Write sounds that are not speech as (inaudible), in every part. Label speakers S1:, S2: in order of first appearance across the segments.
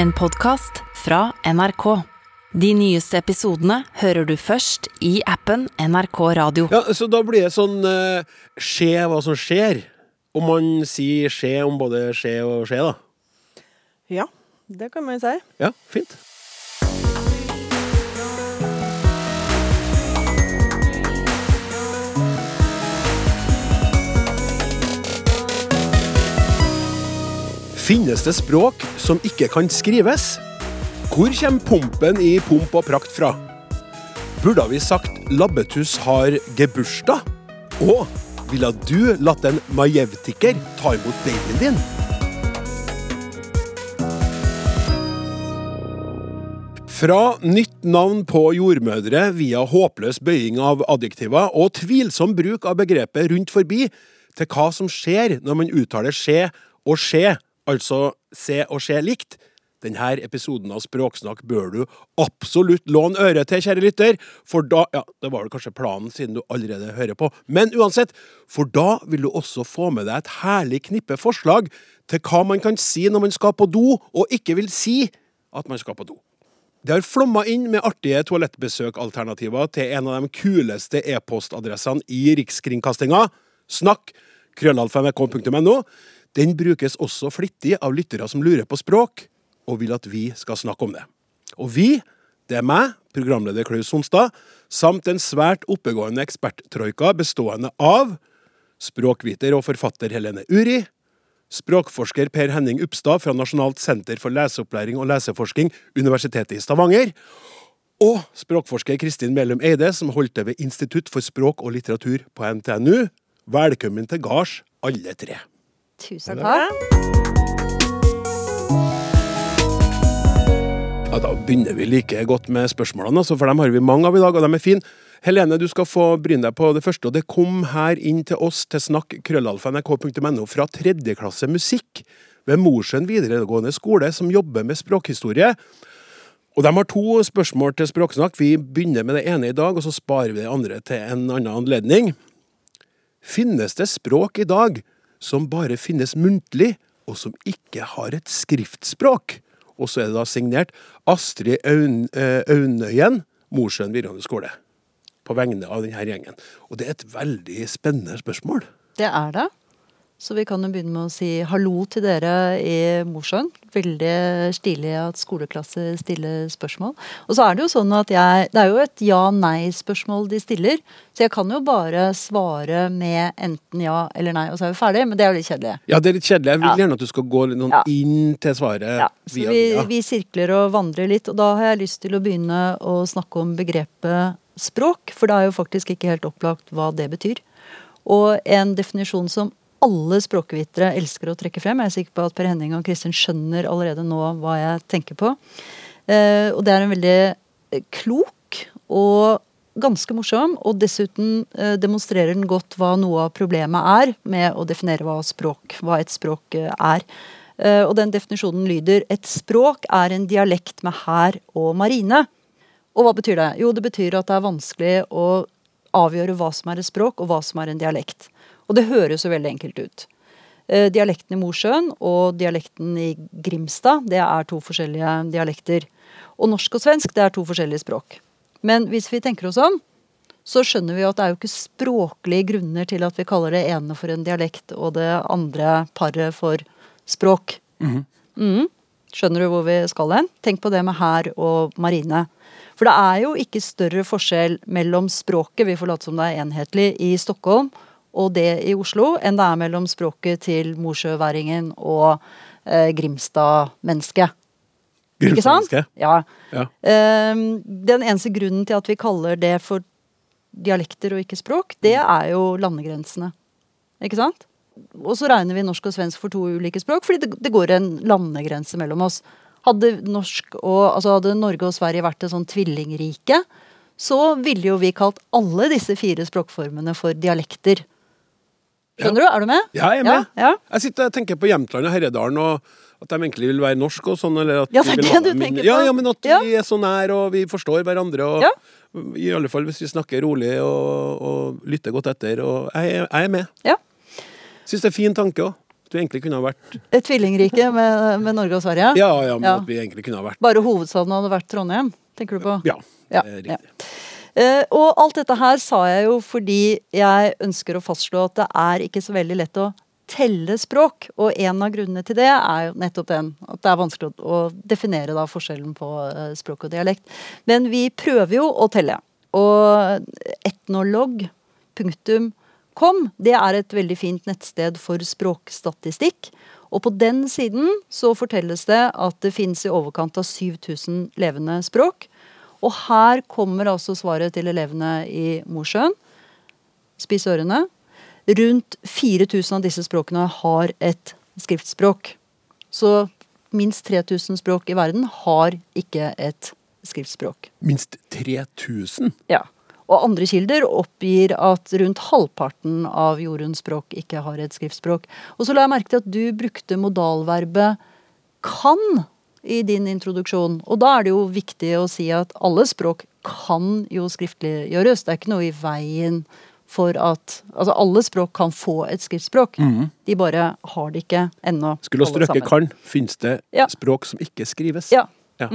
S1: En podkast fra NRK. De nyeste episodene hører du først i appen NRK Radio.
S2: Ja, Så da blir det sånn uh, skje hva som skjer. Om man sier skje om både skje og skje, da.
S3: Ja, det kan man si.
S2: Ja, fint. Finnes det språk som ikke kan skrives? Hvor kommer pompen i pomp og prakt fra? Burde vi sagt labbetuss har gebursdag? Og ville du latt en majevtiker ta imot babyen din? Fra nytt navn på jordmødre via håpløs bøying av adjektiver og tvilsom bruk av begrepet rundt forbi, til hva som skjer når man uttaler skje og skje, altså se og se likt. Denne episoden av Språksnakk bør du absolutt låne øret til, kjære lytter, for da Ja, det var vel kanskje planen, siden du allerede hører på, men uansett, for da vil du også få med deg et herlig knippe forslag til hva man kan si når man skal på do, og ikke vil si at man skal på do. Det har flomma inn med artige toalettbesøkalternativer til en av de kuleste e-postadressene i Rikskringkastinga. Snakk krøllalfa.nrk.no. Den brukes også flittig av lyttere som lurer på språk, og vil at vi skal snakke om det. Og vi, det er meg, programleder Klaus Sonstad, samt en svært oppegående eksperttroika bestående av språkviter og forfatter Helene Uri, språkforsker Per Henning Upstad fra Nasjonalt senter for leseopplæring og leseforsking, Universitetet i Stavanger, og språkforsker Kristin Mellum Eide, som holdt til ved Institutt for språk og litteratur på NTNU. Velkommen til gards, alle tre.
S4: Tusen takk.
S2: Ja, Da begynner vi like godt med spørsmålene, altså, for dem har vi mange av i dag, og de er fine. Helene, du skal få bryne deg på det første, og det kom her inn til oss til snakk krøllalfa.nrk.no fra tredjeklasse musikk ved Mosjøen videregående skole, som jobber med språkhistorie. Og De har to spørsmål til Språksnakk. Vi begynner med det ene i dag, og så sparer vi det andre til en annen anledning. Finnes det språk i dag som bare finnes muntlig, og som ikke har et skriftspråk? Og så er det da signert Astrid Aun eh, Aunøyen, Mosjøen videregående skole. På vegne av denne gjengen. Og det er et veldig spennende spørsmål.
S4: Det er det. Så vi kan jo begynne med å si hallo til dere i Mosjøen. Veldig stilig at skoleklasser stiller spørsmål. Og så er det jo sånn at jeg Det er jo et ja-nei-spørsmål de stiller. Så jeg kan jo bare svare med enten ja eller nei, og så er vi ferdig. Men det er jo litt kjedelig.
S2: Ja, det er litt kjedelig. Jeg vil gjerne at du skal gå litt
S4: Ja.
S2: inn til svaret.
S4: Ja, så
S2: via
S4: vi, vi sirkler og vandrer litt, og da har jeg lyst til å begynne å snakke om begrepet språk, for det er jo faktisk ikke helt opplagt hva det betyr. Og en definisjon som alle språkvitere elsker å trekke frem, jeg er sikker på at Per Henning og Kristin skjønner allerede nå hva jeg tenker på, eh, og det er en veldig eh, klok og ganske morsom, og dessuten eh, demonstrerer den godt hva noe av problemet er med å definere hva språk, hva et språk eh, er. Eh, Og den definisjonen lyder et språk er en dialekt med hær og marine. Og hva betyr det? Jo, det betyr at det er vanskelig å avgjøre hva som er et språk, og hva som er en dialekt. Og det høres jo veldig enkelt ut. Eh, Dialekten i Mosjøen og dialekten i Grimstad, det er to forskjellige dialekter. Og norsk og svensk, det er to forskjellige språk. Men hvis vi tenker oss om, så skjønner vi at det er jo ikke språklige grunner til at vi kaller det ene for en dialekt og det andre paret for språk. Mhm. Skjønner du hvor vi skal hen? Tenk på det med hær og marine. For det er jo ikke større forskjell mellom språket, vi får late som det er enhetlig, i Stockholm og det i Oslo, enn det er mellom språket til morsjøværingen og eh, Grimstad-mennesket. Ikke sant? Ja.
S2: Ja.
S4: Ehm, den eneste grunnen til at vi kaller det for dialekter og ikke språk, det er jo landegrensene. Ikke sant? Og så regner vi norsk og svensk for to ulike språk, fordi det, det går en landegrense mellom oss. Hadde, norsk og, altså hadde Norge og Sverige vært et sånn tvillingrike, så ville jo vi kalt alle disse fire språkformene for dialekter. Skjønner du? Er du med?
S2: Ja, jeg er med.
S4: Ja, ja.
S2: Jeg sitter og tenker på Jämtland og Herredalen, og at de egentlig vil være norsk og sånn. Eller at
S4: Ja, det er det du tenker på.
S2: ja, men at
S4: Ja.
S2: vi er så nær, og vi forstår hverandre. Og,
S4: Ja.
S2: I alle fall hvis vi snakker rolig og, og lytter godt etter. Og jeg, jeg er med.
S4: Ja.
S2: Syns det er fin tanke òg. Vi egentlig kunne ha vært
S4: Et tvillingrike med, med Norge og Sverige?
S2: Ja, ja, men
S4: Ja.
S2: at vi egentlig kunne ha vært
S4: Bare hovedstaden hadde vært Trondheim, tenker du på?
S2: Ja,
S4: Ja,
S2: det er riktig.
S4: Eh, og alt dette her sa jeg jo fordi jeg ønsker å fastslå at det er ikke så veldig lett å telle språk. Og en av grunnene til det er jo nettopp den. At det er vanskelig å, definere da forskjellen på eh, språk og dialekt. Men vi prøver jo å telle. Og etnolog.com det er et veldig fint nettsted for språkstatistikk. Og på den siden så fortelles det at det finnes i overkant av 7000 levende språk. Og her kommer altså svaret til elevene i Mosjøen. Spiss ørene. Rundt 4000 av disse språkene har et skriftspråk. Så minst 3000 språk i verden har ikke et skriftspråk.
S2: Minst 3000.
S4: Ja. Og andre kilder oppgir at rundt halvparten av jordens språk ikke har et skriftspråk. Og så la jeg merke til at du brukte modalverbet kan i din introduksjon. Og da er det jo viktig å si at alle språk kan jo skriftliggjøres. Det er ikke noe i veien for at Altså alle språk kan få et skriftspråk. De bare har det ikke ennå.
S2: Skulle ha
S4: strøkke
S2: kan, finnes det
S4: Ja.
S2: språk som ikke skrives.
S4: Ja.
S2: Ja.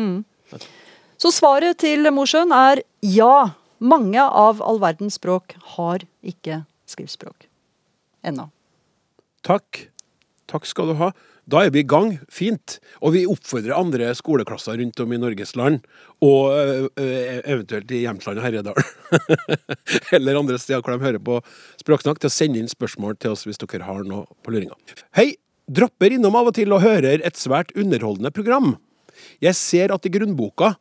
S4: Så svaret til Mosjøen er ja. Mange av all verdens språk har ikke skriftspråk. Ennå.
S2: Takk. Takk skal du ha. Da er vi i gang. Fint. Og vi oppfordrer andre skoleklasser rundt om i Norges land, og ø, ø, eventuelt i Jämtland og Herredal, (laughs) eller andre steder hvor de hører på Språksnakk, til å sende inn spørsmål til oss hvis dere har noe på luringa. Hei! Dropper innom av og til og hører et svært underholdende program. Jeg ser at i grunnboka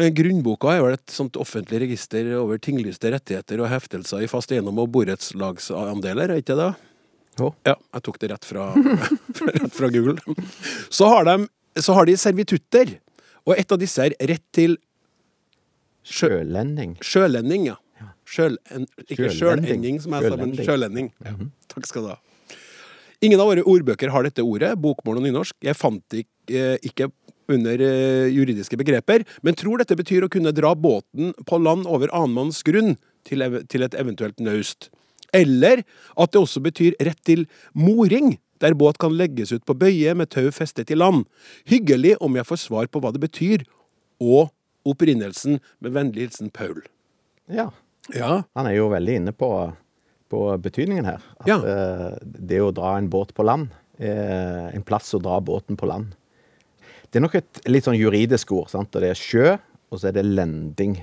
S2: Eh, Grunnboka er vel et sånt offentlig register over tinglyste rettigheter og heftelser i fast eiendom og borettslagsandeler, er ikke det? Ja, jeg tok det rett fra, (laughs) rett fra Google. Så har, de, så har de servitutter, og et av disse er rett til
S5: Sjølending.
S2: sjølending, ja. Sjøl, en, ikke
S5: Sjølending.
S2: som jeg sa, men
S5: Sjølending.
S2: Ja. Takk skal du ha. Ingen av våre ordbøker har dette ordet, bokmål og nynorsk. Jeg fant det ikke, ikke under eh, juridiske begreper, men tror dette betyr å kunne dra båten på land over annenmanns grunn til, til et eventuelt naust. Eller at det også betyr rett til moring, der båt kan legges ut på bøye med tau festet i land. Hyggelig om jeg får svar på hva det betyr, og opprinnelsen, med vennlig hilsen Paul.
S5: Ja.
S2: Ja,
S5: Han er jo veldig inne på, på betydningen her. At
S2: Ja.
S5: eh, det å dra en båt på land, er en plass å dra båten på land. Det er nok et litt sånn juridisk ord. sant? Og Det er sjø, og så er det lending.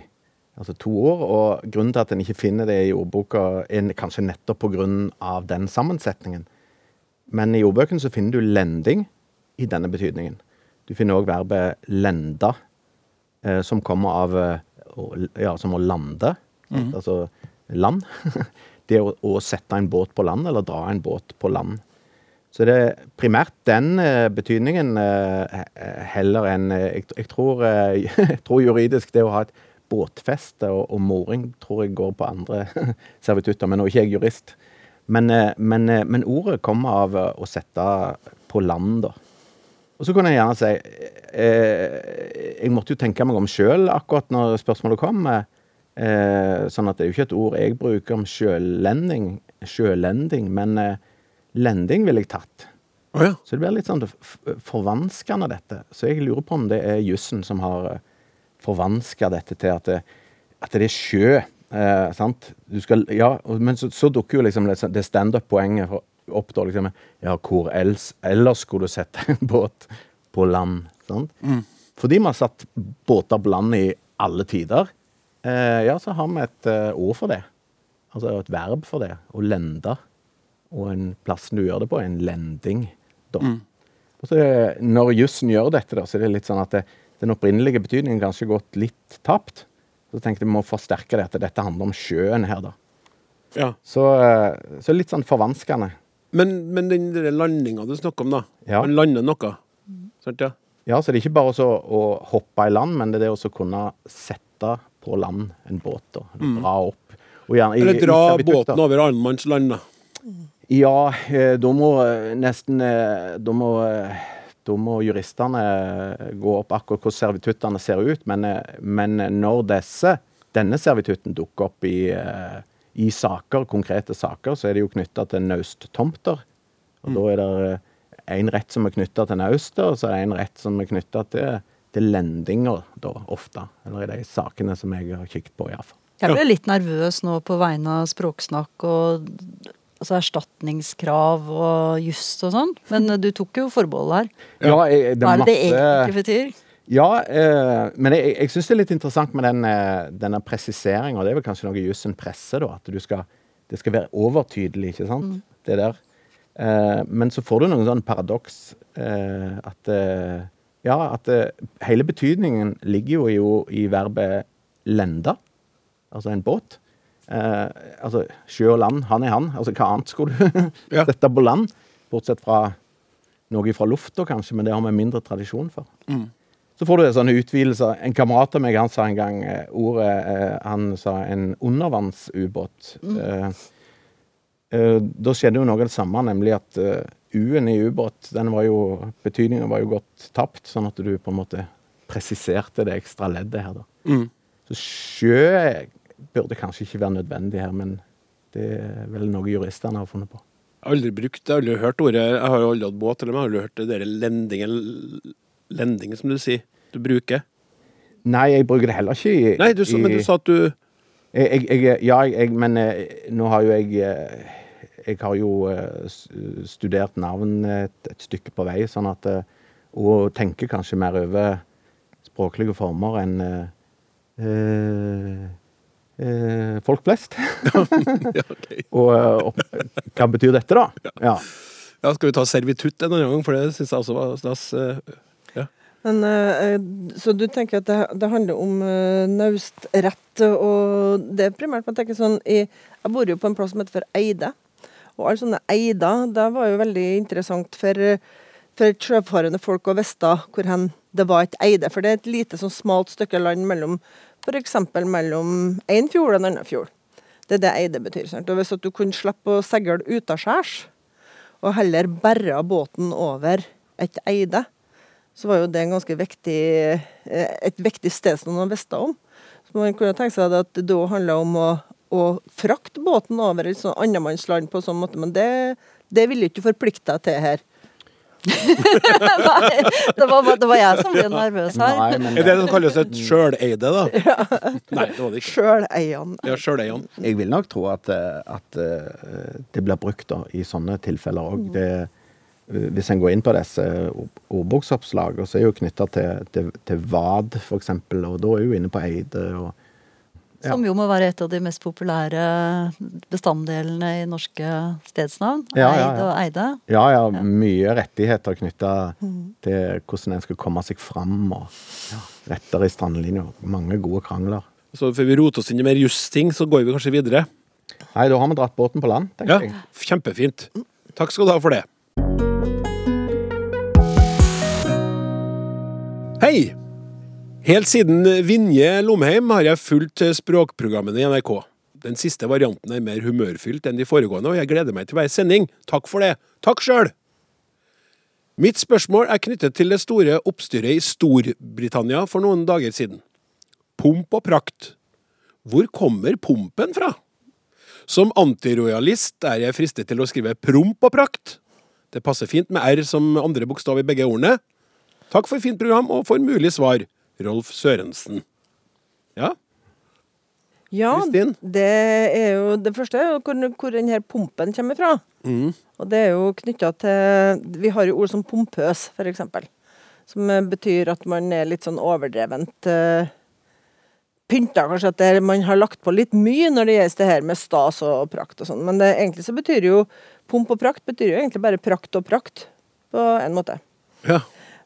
S5: Altså to ord. Og grunnen til at en ikke finner det i ordboka, er kanskje nettopp pga. den sammensetningen. Men i ordbøkene så finner du lending i denne betydningen. Du finner òg verbet lenda, eh, som kommer av eh, ja, som å lande. Mm. Altså land. (laughs) Det å, å sette en båt på land, eller dra en båt på land. Så det er primært den eh, betydningen eh, heller enn eh, jeg, jeg, tror, eh, (laughs) jeg tror juridisk det å ha et båtfeste og, og moring tror jeg går på andre (laughs) servitutter, men nå er ikke jeg jurist. Men, eh, men, eh, men ordet kommer av eh, å sette på land, da. Og så kunne jeg gjerne si eh, Jeg måtte jo tenke meg om sjøl akkurat når spørsmålet kom. Eh, sånn at det er jo ikke et ord jeg bruker om sjølending, sjølending, men eh, lending ville jeg tatt.
S2: Oh, ja.
S5: Så det blir litt sånn forvanskende, dette. Så jeg lurer på om det er jussen som har forvanska dette til at det, at det er sjø. Eh, sant? Du skal, ja, men så, så dukker jo liksom det, standup-poenget opp da, liksom. Ja, hvor ellers, ellers skulle du sette en båt på land? Sant? Fordi vi har satt båter på land i alle tider, eh, ja, så har vi et eh, ord for det. Altså et verb for det. Å lende. Og en plass du gjør det på, er en lending. Da. Og så når jussen gjør dette, da, så er det litt sånn at det, den opprinnelige betydningen kanskje gått litt tapt. Så tenkte jeg vi må forsterke det, at dette handler om sjøen her, da.
S2: ja.
S5: Så, eh, så litt sånn forvanskende.
S2: Men, men den landinga du snakker om, da.
S5: Ja.
S2: Man lander noe. Sant, ja?
S5: Ja, så det er ikke bare å hoppe i land, men det er det å kunne sette på land en båt. da. Dra opp. Gjerne Eller
S2: Eller
S5: i
S2: dra
S5: servitutter.
S2: båten over annenmanns land, da.
S5: Ja, eh, da må eh, nesten Da må, eh, og juristene gå opp akkurat hvordan servituttene ser ut. Men, men når disse, denne servitutten dukker opp i, eh, i saker, konkrete saker, så er det jo knytta til nausttomter. Og da er det én rett som er knytta til naustet, og så er det en rett som er knytta til, til lendinger, da, ofte. Eller i de sakene som jeg har kikket på, iallfall.
S4: Jeg ble litt nervøs nå på vegne av Språksnakk og altså erstatningskrav og juss og sånn, men du tok jo forbehold her.
S5: Ja, jeg, det
S4: Hva
S5: er
S4: det det egentlig betyr?
S5: Ja, eh, men jeg, jeg syns det er litt interessant med den, eh, denne presiseringa. Det er vel kanskje noe jussen presser, da. At du skal, det skal være overtydelig, ikke sant. Det der. Eh, men så får du noen sånn paradoks. Eh, at eh, Ja, at eh, hele betydningen ligger jo i, i verbet 'lenda', Altså en båt. Eh, altså sjø og land, han er han. Altså hva annet skulle du (laughs)
S2: Ja.
S5: sette på land? Bortsett fra noe fra lufta, kanskje, men det har vi mindre tradisjon for. Så får du sånne utvidelser. En kamerat av meg han sa en gang eh, ordet eh, Han sa en undervannsubåt. Eh, eh, da skjedde jo noe av det samme, nemlig at eh, U-en i ubåt, den var jo Betydningen var jo godt tapt, sånn at du på en måte presiserte det ekstra leddet her, da.
S2: Mm.
S5: Så sjø burde kanskje ikke være nødvendig her, men det er vel noe juristene har funnet på.
S2: Jeg har aldri brukt det, jeg har aldri hørt ordet Jeg har jo aldri hatt båt, eller jeg har aldri hørt det der lendingen, lendingen som du sier, du bruker.
S5: Nei, jeg bruker det heller ikke i
S2: Nei, du, men du sa at du
S5: Jeg, jeg, ja, jeg, men eh, nå har jo jeg eh, Jeg har jo eh, studert navn et, et stykke på vei, sånn at Og tenker kanskje mer over språklige former enn eh, folk flest. (laughs) (laughs)
S2: ja,
S5: og, eh, og hva betyr dette, da? Ja.
S2: ja, Skal vi ta servitutt en annen gang, for det syns jeg også var stas. eh, Ja.
S3: Men, eh, så du tenker at det, det handler om naustrett, og det er primært man tenker sånn i, Jeg bor jo på en plass som heter for Eide. Og alle sånne eider, det var jo veldig interessant for, eh, for sjøfarende folk å vite hvor hen det var et eide. For det er et lite sånn smalt stykke land mellom f.eks. mellom én fjord og en annen fjord. Det er det eide betyr. Sant? Og hvis du kunne slippe å seile utaskjærs, og heller bære båten over et eide, så var jo det viktig, eh, et viktig sted som man visste om. Så man kunne tenke seg at det da handla om å, å frakte båten over et sånn annenmannsland på sånn måte, men det, det ville ikke du forplikte deg til her.
S4: Nei, det var, det var jeg som ble nervøs her.
S5: Nei, men
S2: Er det det som kalles et sjøleide, da? (laughs) Nei, det var det ikke.
S3: Sjøleiende.
S2: Ja, sjøleiene.
S5: Jeg vil nok tro at, eh, at eh, det blir brukt da, i sånne tilfeller òg. Hvis en går inn på disse ord- ordboksoppslagene, så er jo knytta til, til, til vad, f.eks., og da er hun inne på eide. og Ja.
S4: Som jo må være et av de mest populære bestanddelene i norske stedsnavn.
S5: Ja, ja, ja.
S4: Eid og Eide.
S5: Ja, ja, mye rettigheter knytta til hvordan en skal komme seg fram, og ja, retter i strandlinja. Mange gode krangler.
S2: Så før vi roter oss inn i mer justing, så går vi kanskje videre.
S5: Nei, da har vi dratt båten på land, tenker
S2: Ja,
S5: jeg.
S2: Kjempefint. Takk skal du ha for det. Hei! Helt siden Vinje Lomheim har jeg fulgt språkprogrammene i NRK. Den siste varianten er mer humørfylt enn de foregående, og jeg gleder meg til hver sending. Takk for det. Takk sjøl! Mitt spørsmål er knyttet til det store oppstyret i Storbritannia for noen dager siden. Pomp og prakt. Hvor kommer pompen fra? Som antirojalist er jeg fristet til å skrive promp og prakt. Det passer fint med R som andre bokstav i begge ordene. Takk for fint program og for mulig svar. Rolf Sørensen. Ja,
S3: Ja,
S2: Kristin?
S3: det er jo det første er hvor, hvor denne pumpen kommer fra.
S2: Mm.
S3: Og det er jo knytta til Vi har jo ord som pompøs, f.eks. Som eh, betyr at man er litt sånn overdrevent uh, pynta. Kanskje at det, man har lagt på litt mye når det gjelder det her med stas og prakt og sånn. Men det, egentlig så betyr jo pomp og prakt betyr jo egentlig bare prakt og prakt, på en måte.
S2: ja.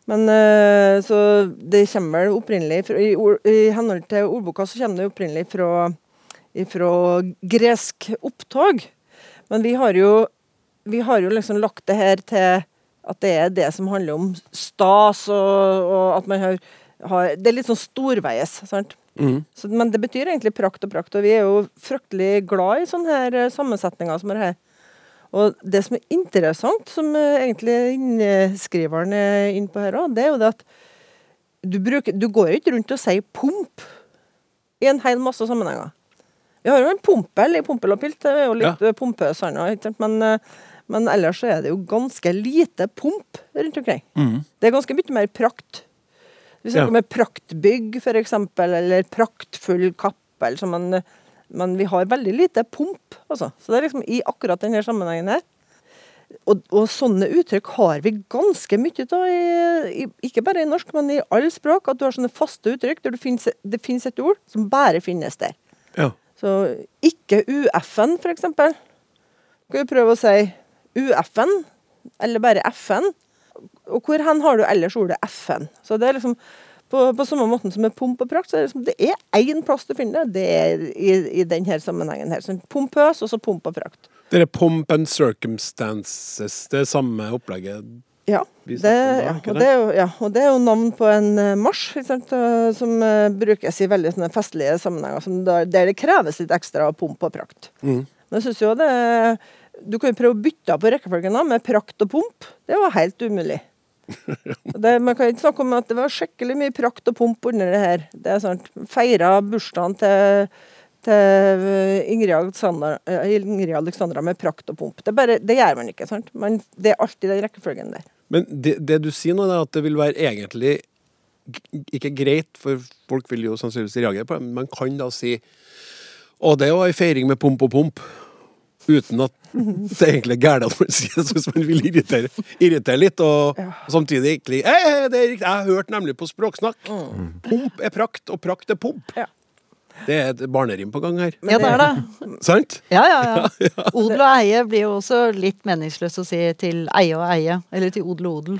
S3: Men eh, så det kommer vel opprinnelig fra, i, ord, I henhold til ordboka så kommer det opprinnelig fra, fra gresk opptog. Men vi har jo vi har jo liksom lagt det her til at det er det som handler om stas, og, og at man har, har Det er litt sånn storveies, sant?
S2: Mm.
S3: Så, men det betyr egentlig prakt og prakt, og vi er jo fryktelig glad i sånne her eh, sammensetninger som er her. Og det som er interessant, som eh, egentlig innskriveren er inne på her òg, det er jo det at du, bruker, du går ikke rundt og sier pump i en hel masse sammenhenger. Vi har jo en pumpel i Pompel og pilt, det er jo litt ja. pompøs, han òg, men, eh, Men ellers så er det jo ganske lite pomp rundt omkring. Det er ganske mye mer prakt. Vi snakker
S2: Ja.
S3: om praktbygg, for eksempel, eller praktfull kappel. Så man, men vi har veldig lite pump, altså. Så det er liksom i akkurat denne sammenhengen her. Og, og sånne uttrykk har vi ganske mye av, ikke bare i norsk, men i alle språk. At du har sånne faste uttrykk der du finnes, det finnes et ord som bare finnes der.
S2: Ja.
S3: Så ikke UF-en, for eksempel. Skal vi prøve å si UF-en, eller bare FN. Og hvor hen har du ellers ordet FN? Så det er liksom på, på samme måten som med pomp og prakt, så er det liksom, det er én plass du finner det. Det er i, i denne sammenhengen her. Sånn pompøs, og så pomp og prakt.
S2: Det er pomp and circumstances, det er samme opplegget.
S3: Ja, det, ja, og
S2: det?
S3: er jo, ja, og det er jo navn på en eh, marsj som eh, brukes i veldig festlige sammenhenger, der, der det kreves litt ekstra pomp og prakt.
S2: Mm.
S3: Men jeg synes jo det Du kan jo prøve å bytte på rekkefølgen da, med prakt og pomp. Det var helt umulig. (laughs) Det, man kan ikke snakke om at det var skikkelig mye prakt og pomp under det her. Det er sant. Feira bursdagen til, til Ingrid, Alexandra, eh, Ingrid Alexandra med prakt og pomp. Det, bare, det gjør man ikke. sant? Man, det er alltid den rekkefølgen der.
S2: Men det, det du sier nå, er at det vil være egentlig ikke greit, for folk vil jo sannsynligvis reagere på det, men man kan da si Å, det var ei feiring med pomp og pomp. Uten at det egentlig er gærent at man sier det, hvis man vil irritere, irritere litt, og samtidig egentlig Hei, hei, det er riktig, jeg har hørt nemlig på språksnakk. Pomp er prakt, og prakt er pomp.
S3: Ja.
S2: Det er et barnerim på gang her.
S4: Ja, det er det.
S2: Sant?
S4: Ja, ja, ja. (laughs) Odel og eie blir jo også litt meningsløst å si til eie og eie. Eller til odel og odel.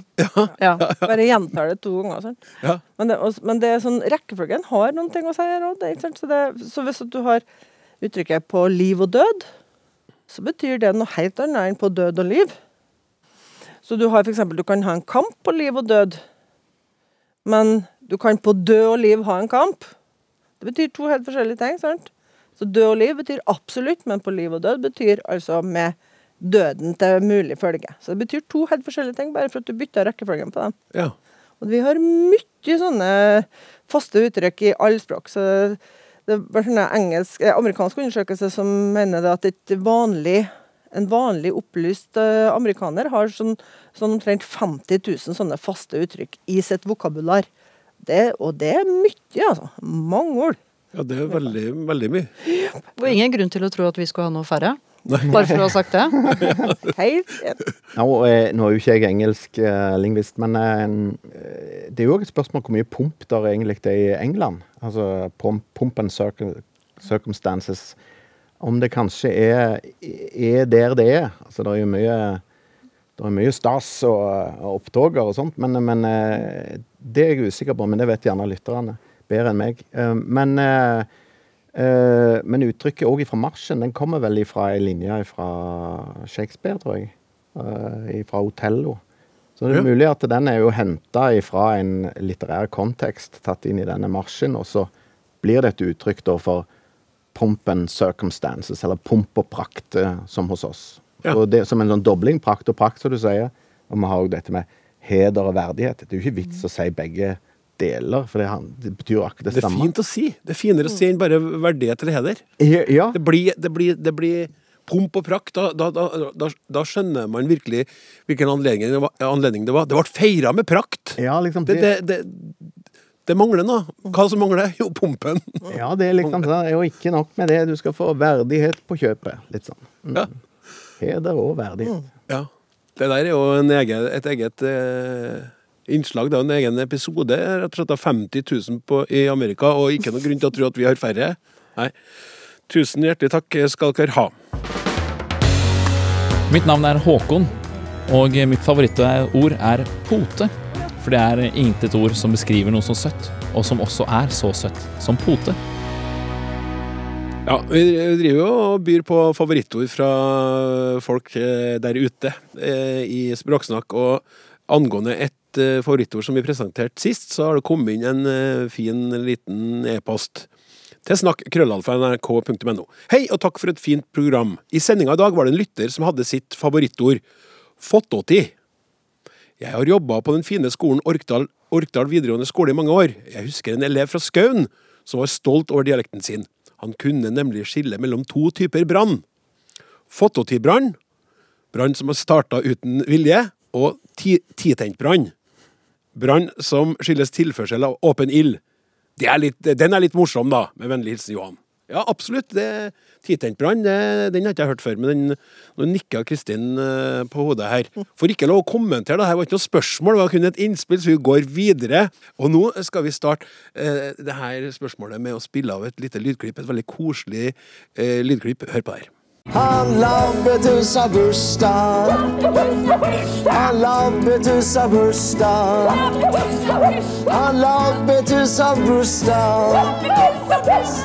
S4: Ja.
S3: Bare gjentar det to ganger. sant?
S2: Ja.
S3: Men det, men det er sånn, rekkefølgen har noen ting å si her òg. Så, så hvis at du har uttrykket 'på liv og død', så betyr det noe helt annet enn 'på død og liv'. Så du har eksempel, du kan ha en kamp på liv og død, men du kan på død og liv ha en kamp. Det betyr to helt forskjellige ting. sant? Så død og liv betyr absolutt, men på liv og død betyr altså med døden til mulig følge. Så det betyr to helt forskjellige ting, bare for at du bytter rekkefølgen på dem.
S2: Ja.
S3: Og vi har mye sånne faste uttrykk i alle språk. Så det var en engelsk, eh, amerikansk undersøkelse som mener det at et vanlig, en vanlig opplyst eh, amerikaner har sånn, sånn omtrent 50 000 sånne faste uttrykk i sitt vokabular. Det, og det er mye, altså. Mange ord.
S2: ja, det er veldig, veldig mye.
S4: Og ingen grunn til å tro at vi skulle ha noe færre. Bare for å ha sagt det. (laughs)
S5: Nå, eh, nå er jo ikke jeg engelsk eh, lingvist, men eh, det er jo også et spørsmål hvor mye pomp der egentlig det er i England. Altså pomp, pomp and circum, circumstances. Om det kanskje er, er der det er. Altså det er jo mye det er mye stas og, og opptoger og sånt, men, men eh, det er jeg usikker på. Men det vet gjerne lytterne bedre enn meg. Eh, Men Eh, men uttrykket òg fra marsjen, den kommer vel fra ei linje fra Shakespeare, tror jeg. Uh, fra Otello. Så det er mulig at den er jo henta fra en litterær kontekst, tatt inn i denne marsjen, og så blir det et uttrykk da for pomp and circumstances, eller pomp og prakt, eh, som hos oss.
S2: Ja.
S5: Det Som en sånn dobling, prakt og prakt, som du sier. Og vi har òg dette med heder og verdighet. Det er jo ikke vits å si begge deler, for det, han- det betyr jo akkurat det
S2: Det er fint å si. Det er finere å si enn bare verdighet eller heder.
S5: Ja,
S2: Det blir, det blir, det blir pomp og prakt. Da, da, da, da, skjønner man virkelig hvilken anledning det var. Anledning det, var. det ble feira med prakt!
S5: ja, liksom,
S2: Det, det, det, mangler nå. Hva som mangler? Jo, pumpen. (laughs)
S5: Ja, det er liksom sånn, og ikke nok med det, du skal få verdighet på kjøpet. Litt sånn. Mm.
S2: Ja.
S5: Heder og verdighet.
S2: ja. Det der er jo en egen, et eget eh, innslag. Det er en egen episode rett og slett av 50 000 på, i Amerika, og ikke noen grunn til å tro at vi har færre. Nei. Tusen hjertelig takk skal dere ha.
S6: Mitt navn er Håkon, og mitt favorittord er pote. For det er intet ord som beskriver noe så søtt, og som også er så søtt som pote.
S2: Ja, vi driver jo og byr på favorittord fra folk eh, der ute eh, i Språksnakk. Og angående et eh, favorittord som vi presenterte sist, så har det kommet inn en eh, fin liten e-post til snakk krøllalfa.nrk.no Hei og takk for et fint program. I sendinga i dag var det en lytter som hadde sitt favorittord fottåti. Jeg har jobba på den fine skolen Orkdal, Orkdal videregående skole i mange år. Jeg husker en elev fra Skaun som var stolt over dialekten sin. Han kunne nemlig skille mellom to typer brann. Fottåtibrann, Brann som har starta uten vilje. Og ti titent brann. Brann som skyldes tilførsel av åpen ild. Den er litt morsom, da. Med vennlig hilsen Johan. Ja, absolutt. det Titentbrann, den har ikke jeg hørt før. Men den, nå nikka Kristin eh, på hodet her. Får ikke lov å kommentere, det her var ikke noe spørsmål, det var kun et innspill, så vi går videre. Og nå skal vi starte eh, det her spørsmålet med å spille av et lite lydklipp. Et veldig koselig eh, lydklipp. Hør på det her.
S7: Han Lampetus har bursdag. Han Lampetus har bursdag. Han Lampetus har bursdag.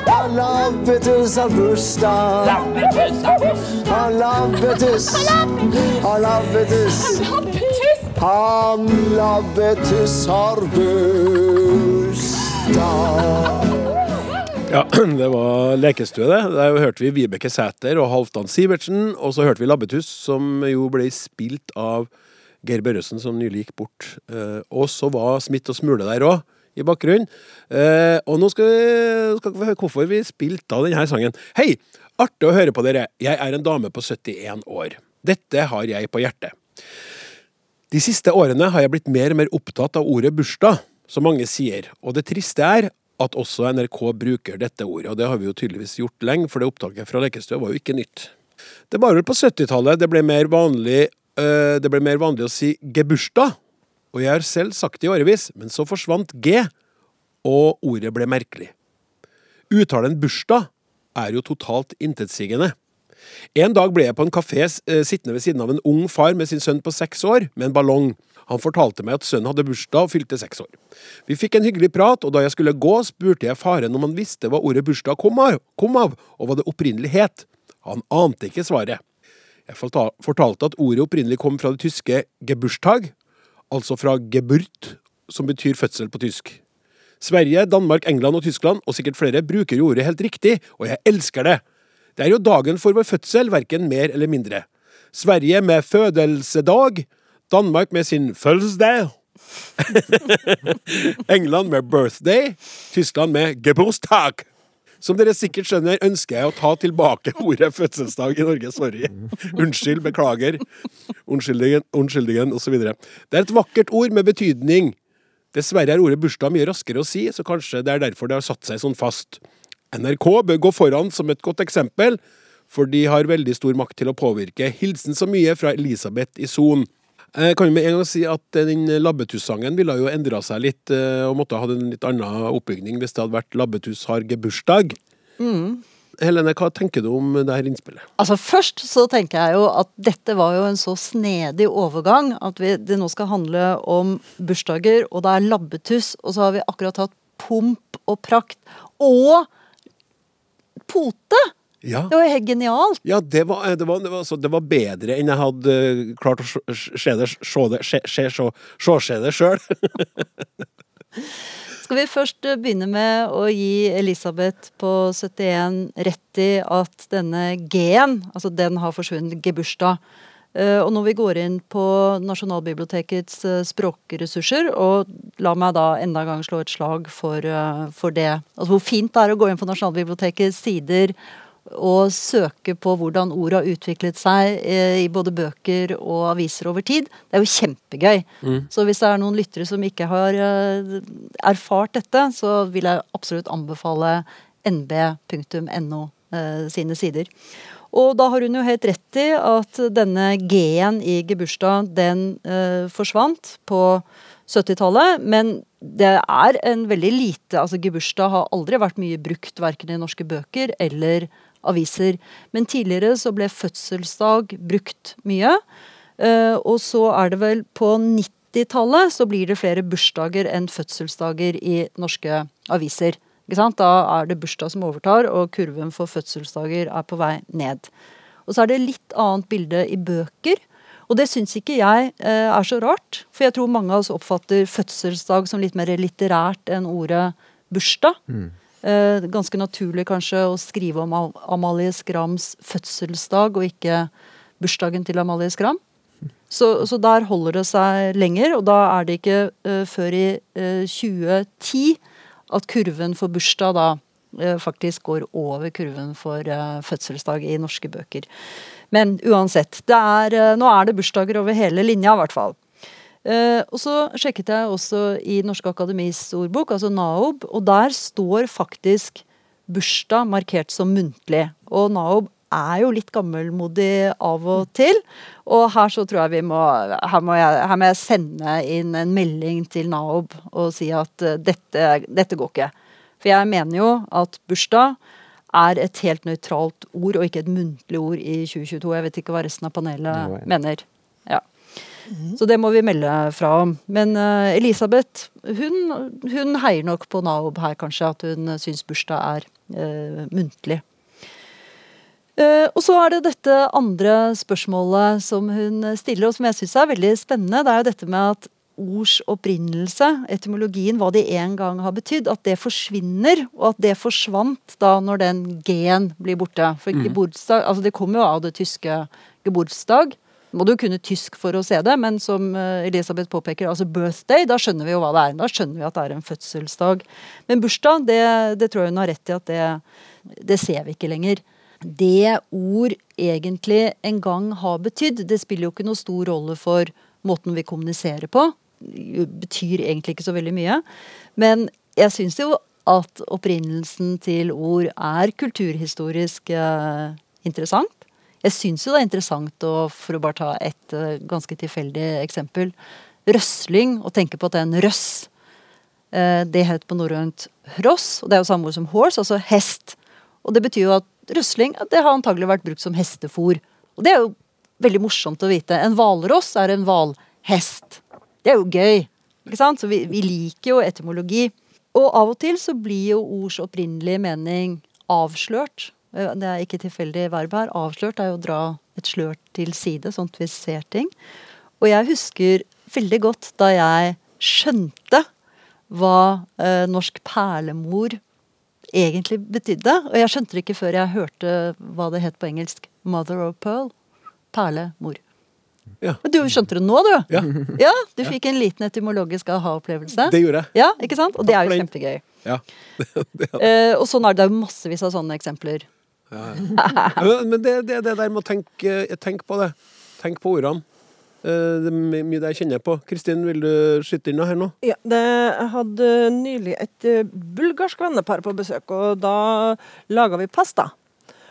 S7: Han Lampetus har bursdag. Han Lampetus. Han Lampetus. Han Lampetus har bursdag.
S2: Ja, (clears throat) det var lekestue, det. Der hørte vi Vibeke Sæter og Halvdan Sivertsen. Og så hørte vi Labbetuss, som jo ble spilt av Geir Børresen, som nylig gikk bort. Eh, og så var Smitt og Smule der òg, i bakgrunnen. Eh, og nå skal vi, skal vi høre hvorfor vi spilte av denne sangen. Hei! Artig å høre på dere. Jeg er en dame på 71 år. Dette har jeg på hjertet. De siste årene har jeg blitt mer og mer opptatt av ordet bursdag, som mange sier. Og det triste er at også NRK bruker dette ordet, og det har vi jo tydeligvis gjort lenge, for det opptaket fra Lekestø var jo ikke nytt. Det var vel på 70-tallet det ble mer vanlig øh, det ble mer vanlig å si gebursdag, og jeg har selv sagt det i årevis, men så forsvant G, og ordet ble merkelig. Uttalen bursdag er jo totalt intetsigende. En dag ble jeg på en kafé eh, sittende ved siden av en ung far med sin sønn på seks år, med en ballong. Han fortalte meg at sønnen hadde bursdag og fylte seks år. Vi fikk en hyggelig prat, og da jeg skulle gå, spurte jeg faren om han visste hva ordet bursdag kom av, kom av og hva det opprinnelig het. Han ante ikke svaret. Jeg fortalte at ordet opprinnelig kom fra det tyske gebursdag, altså fra geburt, som betyr fødsel på tysk. Sverige, Danmark, England og Tyskland, og sikkert flere, bruker ordet helt riktig, og jeg elsker det. Det er jo dagen for vår fødsel, verken mer eller mindre. Sverige med fødelsedag, Danmark med sin fødselsdag. (laughs) England med birthday. Tyskland med Geburtstag. Som dere sikkert skjønner, ønsker jeg å ta tilbake ordet fødselsdag i Norge. Sorry. Unnskyld, beklager. Unnskyldigen, unnskyldigen, osv. Det er et vakkert ord med betydning. Dessverre er ordet bursdag mye raskere å si, så kanskje det er derfor det har satt seg sånn fast. NRK bør gå foran som et godt eksempel, for de har veldig stor makt til å påvirke. Hilsen så mye fra Elisabeth i Son. Jeg kan jo med en gang si at den Labbetuss-sangen ville jo endra seg litt, eh, og måtte ha hatt en litt annen oppbygning hvis det hadde vært Labbetuss har gebursdag. Mm. Helene, hva tenker du om det her innspillet?
S4: Altså Først så tenker jeg jo at dette var jo en så snedig overgang at vi, det nå skal handle om bursdager, og det er labbetuss, og så har vi akkurat hatt pomp og prakt. Og pote!
S2: Ja.
S4: Det var jo helt genialt.
S2: Ja, det var, det, var, det, var, altså, det var, bedre enn jeg hadde eh, klart å se det sjøl. (laughs)
S4: Skal vi først eh, begynne med å gi Elisabeth på 71 rett i at denne G-en, altså den har forsvunnet, gebursdag. Eh, og når vi går inn på Nasjonalbibliotekets språkressurser, og la meg da enda en gang slå et slag for, for det. Altså hvor fint det er å gå inn på Nasjonalbibliotekets sider og søke på hvordan ord har utviklet seg eh, i både bøker og aviser over tid. Det er jo kjempegøy. Mm. Så hvis det er noen lyttere som ikke har eh, erfart dette, så vil jeg absolutt anbefale nb.no eh, sine sider. Og da har hun jo helt rett i at denne G-en i gebursdag, den forsvant på 70-tallet. Men det er en veldig lite altså Gebursdag har aldri vært mye brukt verken i norske bøker eller aviser. Men tidligere så ble fødselsdag brukt mye. Eh, og så er det vel på 90-tallet så blir det flere bursdager enn fødselsdager i norske aviser. Ikke sant? Da er det bursdag som overtar, og kurven for fødselsdager er på vei ned. Og så er det litt annet bilde i bøker. Og det syns ikke jeg eh, er så rart, for jeg tror mange av oss oppfatter fødselsdag som litt mer litterært enn ordet bursdag. Mm. Eh, ganske naturlig kanskje å skrive om Amalie Skrams fødselsdag og ikke bursdagen til Amalie Skram. Så, så, der holder det seg lenger, og da er det ikke uh, før i uh, eh, 2010 at kurven for bursdag da eh, faktisk går over kurven for fødselsdag i norske bøker. Men uansett, er, nå er det bursdager over hele linja, i hvert fall. Eh, og så sjekket jeg også i Norske Akademis ordbok, altså NAOB, og der står faktisk bursdag markert som muntlig. Og NAOB er jo litt gammelmodig av og til. Og her så tror jeg vi må Her må jeg, her må jeg sende inn en melding til NAOB og si at eh, dette, dette går ikke. For jeg mener jo at bursdag er et helt nøytralt ord, og ikke et muntlig ord i 2022. Jeg vet ikke hva resten av panelet mener. Ja. Så det må vi melde fra om. Men uh, Elisabeth, hun, hun heier nok på NAOB her, kanskje. At hun syns bursdag er uh, muntlig. Uh, og så er det dette andre spørsmålet som hun stiller, og som jeg syns er veldig spennende. Det er jo dette med at ords opprinnelse, etymologien, hva de en gang har betydd, at det forsvinner. Og at det forsvant da når den G-en blir borte. For mm. altså det kommer jo av det tyske geburtsdag. Må du kunne tysk for å se det, men som eh, Elisabeth påpeker, altså birthday, da skjønner vi jo hva det er. Da skjønner vi at det er en fødselsdag. Men bursdag, det, det tror jeg hun har rett i at det, det ser vi ikke lenger. Det ord egentlig en gang har betydd, det spiller jo ikke noe stor rolle for måten vi kommuniserer på. Det betyr egentlig ikke så veldig mye. Men jeg syns jo at opprinnelsen til ord er kulturhistorisk eh, interessant. Jeg syns jo det er interessant, å, for å bare ta et eh, ganske tilfeldig eksempel, røsling, og tenke på at det er en røss. Eh, det het på norrønt hross, og det er jo samme ord som horse, altså hest. Og det betyr jo at røsling det har antagelig vært brukt som hestefôr. Og det er jo veldig morsomt å vite. En hvalross er en hvalhest. Det er jo gøy. Ikke sant? Så vi, vi liker jo etymologi. Og av og til så blir jo ords opprinnelige mening avslørt. Eh, Det er ikke tilfeldig verb her. Avslørt er jo å dra et slør til side, sånn at vi ser ting. Og jeg husker veldig godt da jeg skjønte hva eh, norsk perlemor egentlig betydde. Og jeg skjønte det ikke før jeg hørte hva det het på engelsk. Mother of pearl. Perlemor.
S2: Ja.
S4: Du skjønte det nå, du.
S2: Ja, (laughs)
S4: Ja, du fikk en liten etymologisk aha-opplevelse.
S2: det gjorde jeg.
S4: Ja, ikke sant? Og det er
S2: Takk for
S4: jo
S2: det,
S4: kjempegøy.
S2: Ja. (laughs)
S4: Eh, og sånn er det, det er massevis av sånne eksempler.
S2: Men det, det, det der med å tenke, tenk på det. Tenk på ordene. Eh, Det er mye det jeg kjenner på. Kristin, vil du skyte inn noe her nå?
S3: Ja, det, hadde nylig et eh, bulgarsk vennepar på besøk, og da laga vi pasta.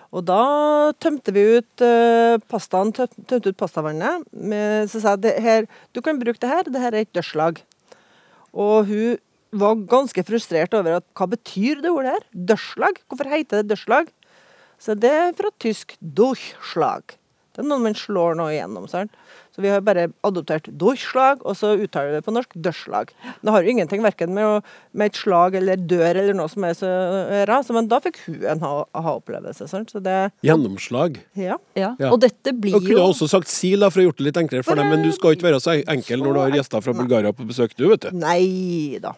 S3: Og da tømte vi ut eh, pastaen, tømte ut pastavannet. Så sa jeg du kan bruke det her, det her er et dørslag. Og hun var ganske frustrert over at hva betyr det ordet her? Dørslag? Hvorfor heter det dørslag? Så det er fra tysk durchslag. Det er noe man slår nå igjennom. Sant? Så vi har bare adoptert durchslag, og så uttaler vi det på norsk dørslag. Det har jo ingenting verken med, med et slag eller dør eller noe som er så å men da fikk hun en ha- aha-opplevelse. sant? Så det,
S2: Gjennomslag.
S3: ja.
S4: Ja.
S2: Ja.
S4: Og dette blir jo
S2: Og kunne også sagt sil, da, for å ha gjort det litt enklere for dem. Men du skal ikke være så enkel når du har gjester fra Bulgaria på besøk, du, vet du.
S3: Nei da.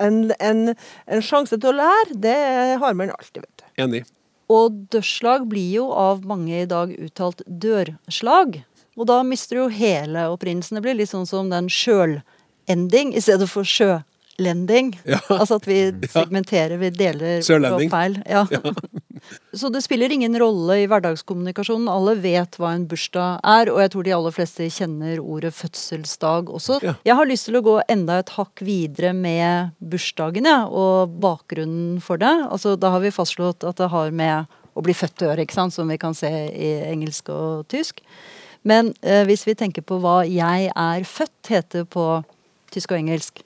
S3: En, en, en sjanse til å lære, det har man alltid, vet du.
S2: Enig.
S4: Og dørslag blir jo av mange i dag uttalt dørslag. Og da mister du jo hele opprinnelsen. Det blir litt sånn som den sjølending i stedet for sjølending.
S2: Ja.
S4: Altså at vi segmenterer, vi deler på feil. Ja. (laughs) Så det spiller ingen rolle i hverdagskommunikasjonen. Alle vet hva en bursdag er, og jeg tror de aller fleste kjenner ordet fødselsdag også.
S2: Ja.
S4: Jeg har lyst til å gå enda et hakk videre med bursdagen ja, og bakgrunnen for det. Altså, da har vi fastslått at det har med å bli født å gjøre, ikke sant? som vi kan se i engelsk og tysk. Men eh, hvis vi tenker på hva 'jeg er født' heter på tysk og engelsk,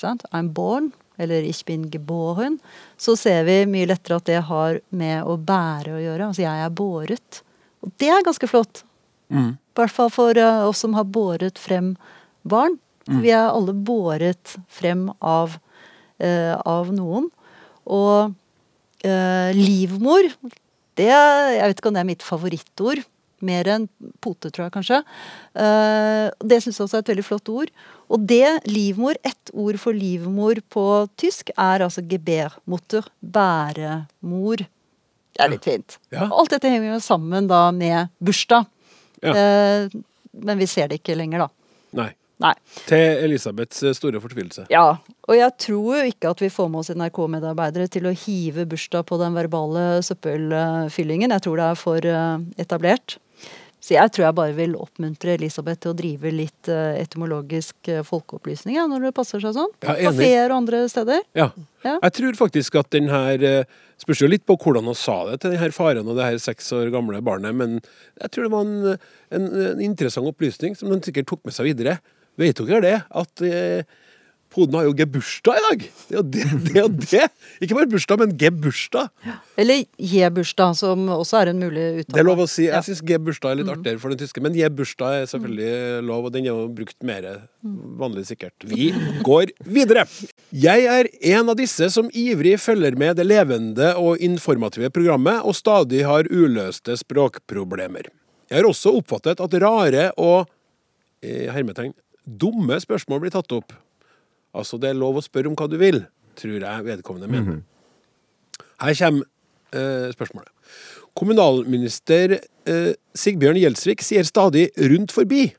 S4: sant? I'm born, eller ich bin geboren, så ser vi mye lettere at det har med å bære å gjøre. Altså jeg er båret. Og det er ganske flott. I hvert fall for eh, oss som har båret frem barn. Vi er alle båret frem av, eh, av noen. Og eh, livmor, det Jeg vet ikke om det er mitt favorittord. Mer enn pote, tror jeg kanskje. Eh, det syns jeg også er et veldig flott ord. Og det livmor, ett ord for livmor på tysk, er altså gebærmutter. Bæremor. Det er litt fint.
S2: Ja.
S4: Alt dette henger jo sammen da med bursdag.
S2: Ja.
S4: Eh, men vi ser det ikke lenger, da.
S2: Nei.
S4: Nei.
S2: Til Elisabeths eh, store fortvilelse.
S4: Ja, og jeg tror jo ikke at vi får med oss NRK-medarbeidere til å hive bursdag på den verbale søppelfyllingen. Jeg tror det er for eh, etablert. Så jeg tror jeg bare vil oppmuntre Elisabeth til å drive litt eh, etymologisk eh, folkeopplysning ja, når det passer seg sånn.
S2: Ja,
S4: kafeer og andre steder.
S2: Ja.
S4: Ja.
S2: Jeg tror faktisk at den her eh, Spørs jo litt på hvordan hun sa det til den her faren og det her seks år gamle barnet, men jeg tror det var en, en, en interessant opplysning som hun sikkert tok med seg videre. Vet dere det? At eh, poden har jo gebursdag i dag! Det er jo det, det, er det. Ikke bare bursdag, men gebursdag.
S4: Eller je-bursdag, som også er en mulig uttale.
S2: Det er lov å si. Jeg syns gebursdag er litt artigere for den tyske, men gebursdag er selvfølgelig lov, og den er jo brukt mer vanlig sikkert. Vi går videre. Jeg er en av disse som ivrig følger med det levende og informative programmet, og stadig har uløste språkproblemer. Jeg har også oppfattet at rare og i hermetegn, dumme spørsmål blir tatt opp. Altså, det er lov å spørre om hva du vil, tror jeg vedkommende mener. Her kommer eh, spørsmålet. Kommunalminister eh, Sigbjørn Gjelsvik sier stadig 'rundt forbi'.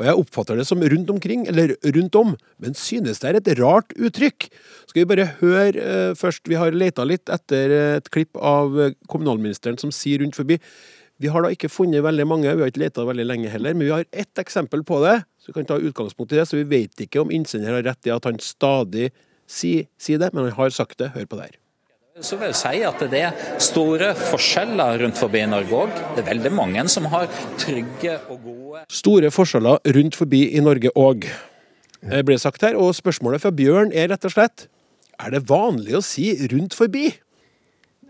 S2: Og jeg oppfatter det som rundt omkring, eller rundt om, men synes det er et rart uttrykk. Skal vi bare høre eh, først, vi har leta litt etter et klipp av kommunalministeren som sier 'rundt forbi'. Vi har da ikke funnet veldig mange, vi har ikke leta veldig lenge heller, men vi har ett eksempel på det, så vi kan ta utgangspunkt i det. Så vi vet ikke om innsender har rett i at han stadig sier si det, men han har sagt det. Hør på det her.
S8: Så vil jeg si at det er store forskjeller rundt forbi Norge òg. Det er veldig mange som har trygge og gode
S2: Store forskjeller rundt forbi i Norge òg, ble sagt her. Og spørsmålet fra Bjørn er rett og slett er det vanlig å si 'rundt forbi'?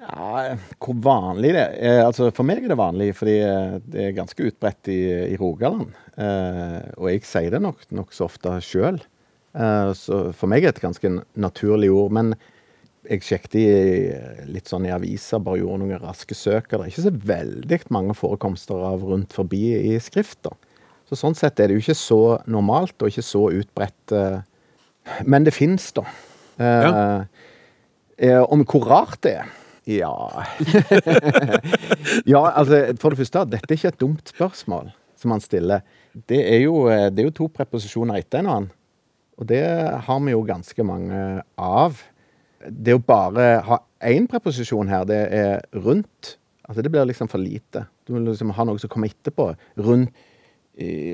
S5: Ja, hvor vanlig det er? Altså, for meg er det vanlig, fordi eh, det er ganske utbredt i, i Rogaland. Eh, og jeg sier det nok nokså ofte sjøl. Eh, så for meg er det et ganske naturlig ord. Men jeg sjekket i, litt sånn i aviser, bare gjorde noen raske søk. Det er ikke så veldig mange forekomster av rundt forbi i skrift. da. Så sånn sett er det jo ikke så normalt og ikke så utbredt. eh, men det fins, da. Eh,
S2: Ja.
S5: eh, om hvor rart det er? Ja (laughs) Ja, altså, for det første, dette er ikke et dumt spørsmål som han stiller. Det er jo, eh, det er jo to preposisjoner etter hverandre. Og det har vi jo ganske mange av. Det å bare ha én preposisjon her, det er rundt. Altså, det blir liksom for lite. Du må liksom ha noe som kommer etterpå. Rundt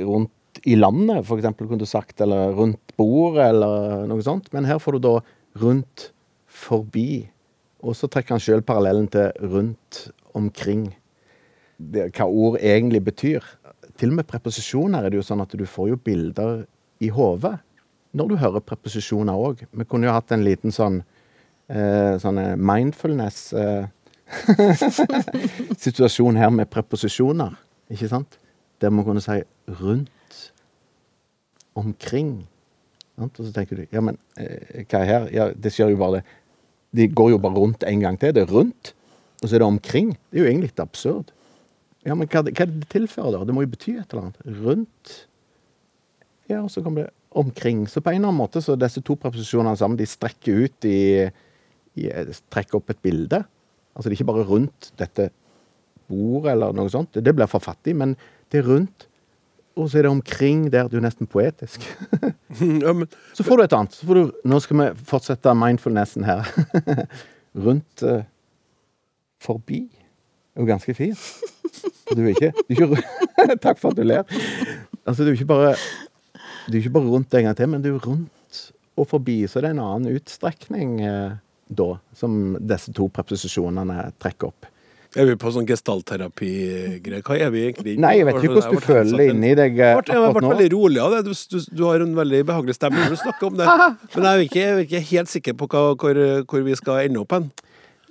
S5: rundt i landet, for eksempel, kunne du sagt. Eller rundt bordet, eller noe sånt. Men her får du da rundt forbi. Og så trekker han sjøl parallellen til rundt omkring. Det, hva ord egentlig betyr. Til og med preposisjoner er det jo sånn at du får jo bilder i hodet når du hører preposisjoner òg. Vi kunne jo hatt en liten sånn eh, sånn eh, mindfulness eh, (laughs) situasjon her med preposisjoner, ikke sant? Der man kunne si rundt omkring. Og så tenker du ja, men eh, hva er her? Ja, det skjer jo bare det. De går jo bare rundt en gang til. Det er rundt, og så er det omkring. Det er jo egentlig litt absurd. Ja, men hva, hva er det det tilfører, da? Det må jo bety et eller annet. Rundt. Ja, og så kommer det omkring. Så på en eller annen måte så disse to preposisjonene sammen, de strekker ut i, i Trekker opp et bilde. Altså det er ikke bare rundt dette bordet eller noe sånt. Det blir for fattig, men det er rundt. Og så er det omkring der. Det er jo nesten poetisk. (laughs)
S2: Ja, men,
S5: Så får du et annet. Så får du, nå skal vi fortsette mindfulnessen her. (laughs) Rundt uh, forbi. Det er jo ganske fint. Du er ikke, du er ikke (laughs) Takk for at du ler. Altså, du er ikke bare Du er ikke bare rundt en gang til, men du er rundt og forbi. Så det er en annen utstrekning eh, da, som disse to preposisjonene trekker opp.
S2: Er vi på sånn gestaltterapi-greier? Hva er vi egentlig?
S5: Nei, jeg vet ikke hvordan du føler det inni deg akkurat
S2: Jeg ble, jeg ble
S5: akkurat
S2: veldig rolig av det. Du, du, du har en veldig behagelig stemme når du snakker om det. (laughs) Men jeg er ikke, jeg er ikke helt sikker på hva, hvor, hvor vi skal ende opp hen.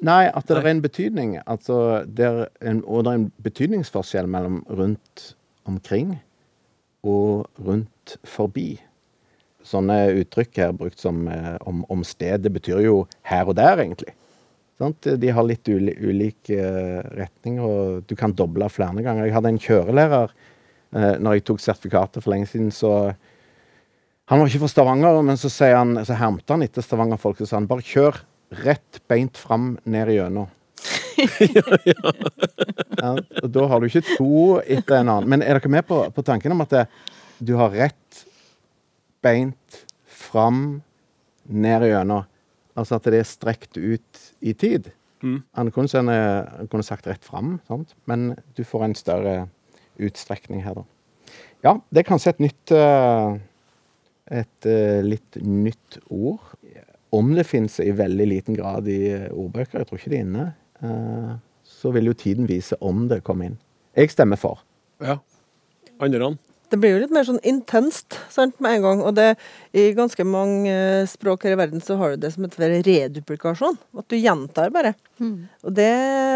S5: Nei, at det er en betydning. Altså, det er en, og det er en betydningsforskjell mellom rundt omkring og rundt forbi. Sånne uttrykk her brukt som eh, om, om stedet betyr jo her og der, egentlig. Sant? De har litt uli, ulik eh, retning, og du kan doble flere ganger. Jeg hadde en kjørelærer eh, når jeg tok sertifikatet for lenge siden, så Han var ikke fra Stavanger, men så, han, så hermte han etter Stavanger-folk og sa han, bare kjør rett beint fram ned igjennom. (laughs) ja, og da har du ikke to etter en annen. Men er dere med på, på tanken om at det, du har rett beint, fram, ned igjennom. Altså at det er strekt ut i tid. Han kunne, sende, han kunne sagt rett fram, sant? men du får en større utstrekning her, da. Ja, det er kanskje et nytt eh, Et eh, litt nytt ord. Om det finnes i veldig liten grad i eh, ordbøker, jeg tror ikke det er inne, så vil jo tiden vise om det kommer inn. Jeg stemmer for.
S2: Ja. Andre?
S3: Det blir jo litt mer sånn intenst sant, med en gang. Og det, i ganske mange eh, språk her i verden så har du det som heter reduplikasjon. At du gjentar bare. Og, det,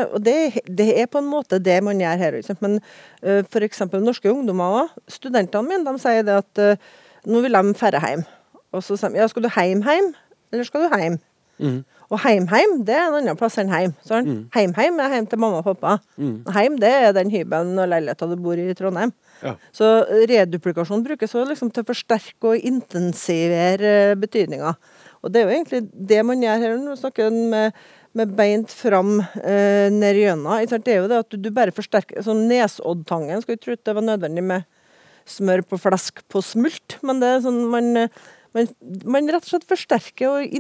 S3: og det, det er på en måte det man gjør her. Liksom. Men uh, f.eks. norske ungdommer òg. Studentene mine de sier det at uh, nå vil de færre hjem. Og så sier de ja, skal du hjem hjem, eller skal du hjem? Og heim-heim, det er en annen plass enn heim. Sånn. Heim-heim er hjem til mamma og pappa. Heim, det er den hybelen og leiligheta du bor i i Trondheim.
S2: Ja.
S3: Så reduplikasjon brukes liksom til å forsterke og intensivere betydninga. Og det er jo egentlig det man gjør her når man snakker med, med beint fram eh, ned gjennom. Det er jo det at du, bare forsterker sånn Nesoddtangen skulle tro det var nødvendig med smør på flesk på smult, men det er sånn man eh, man, man rett og slett forsterker og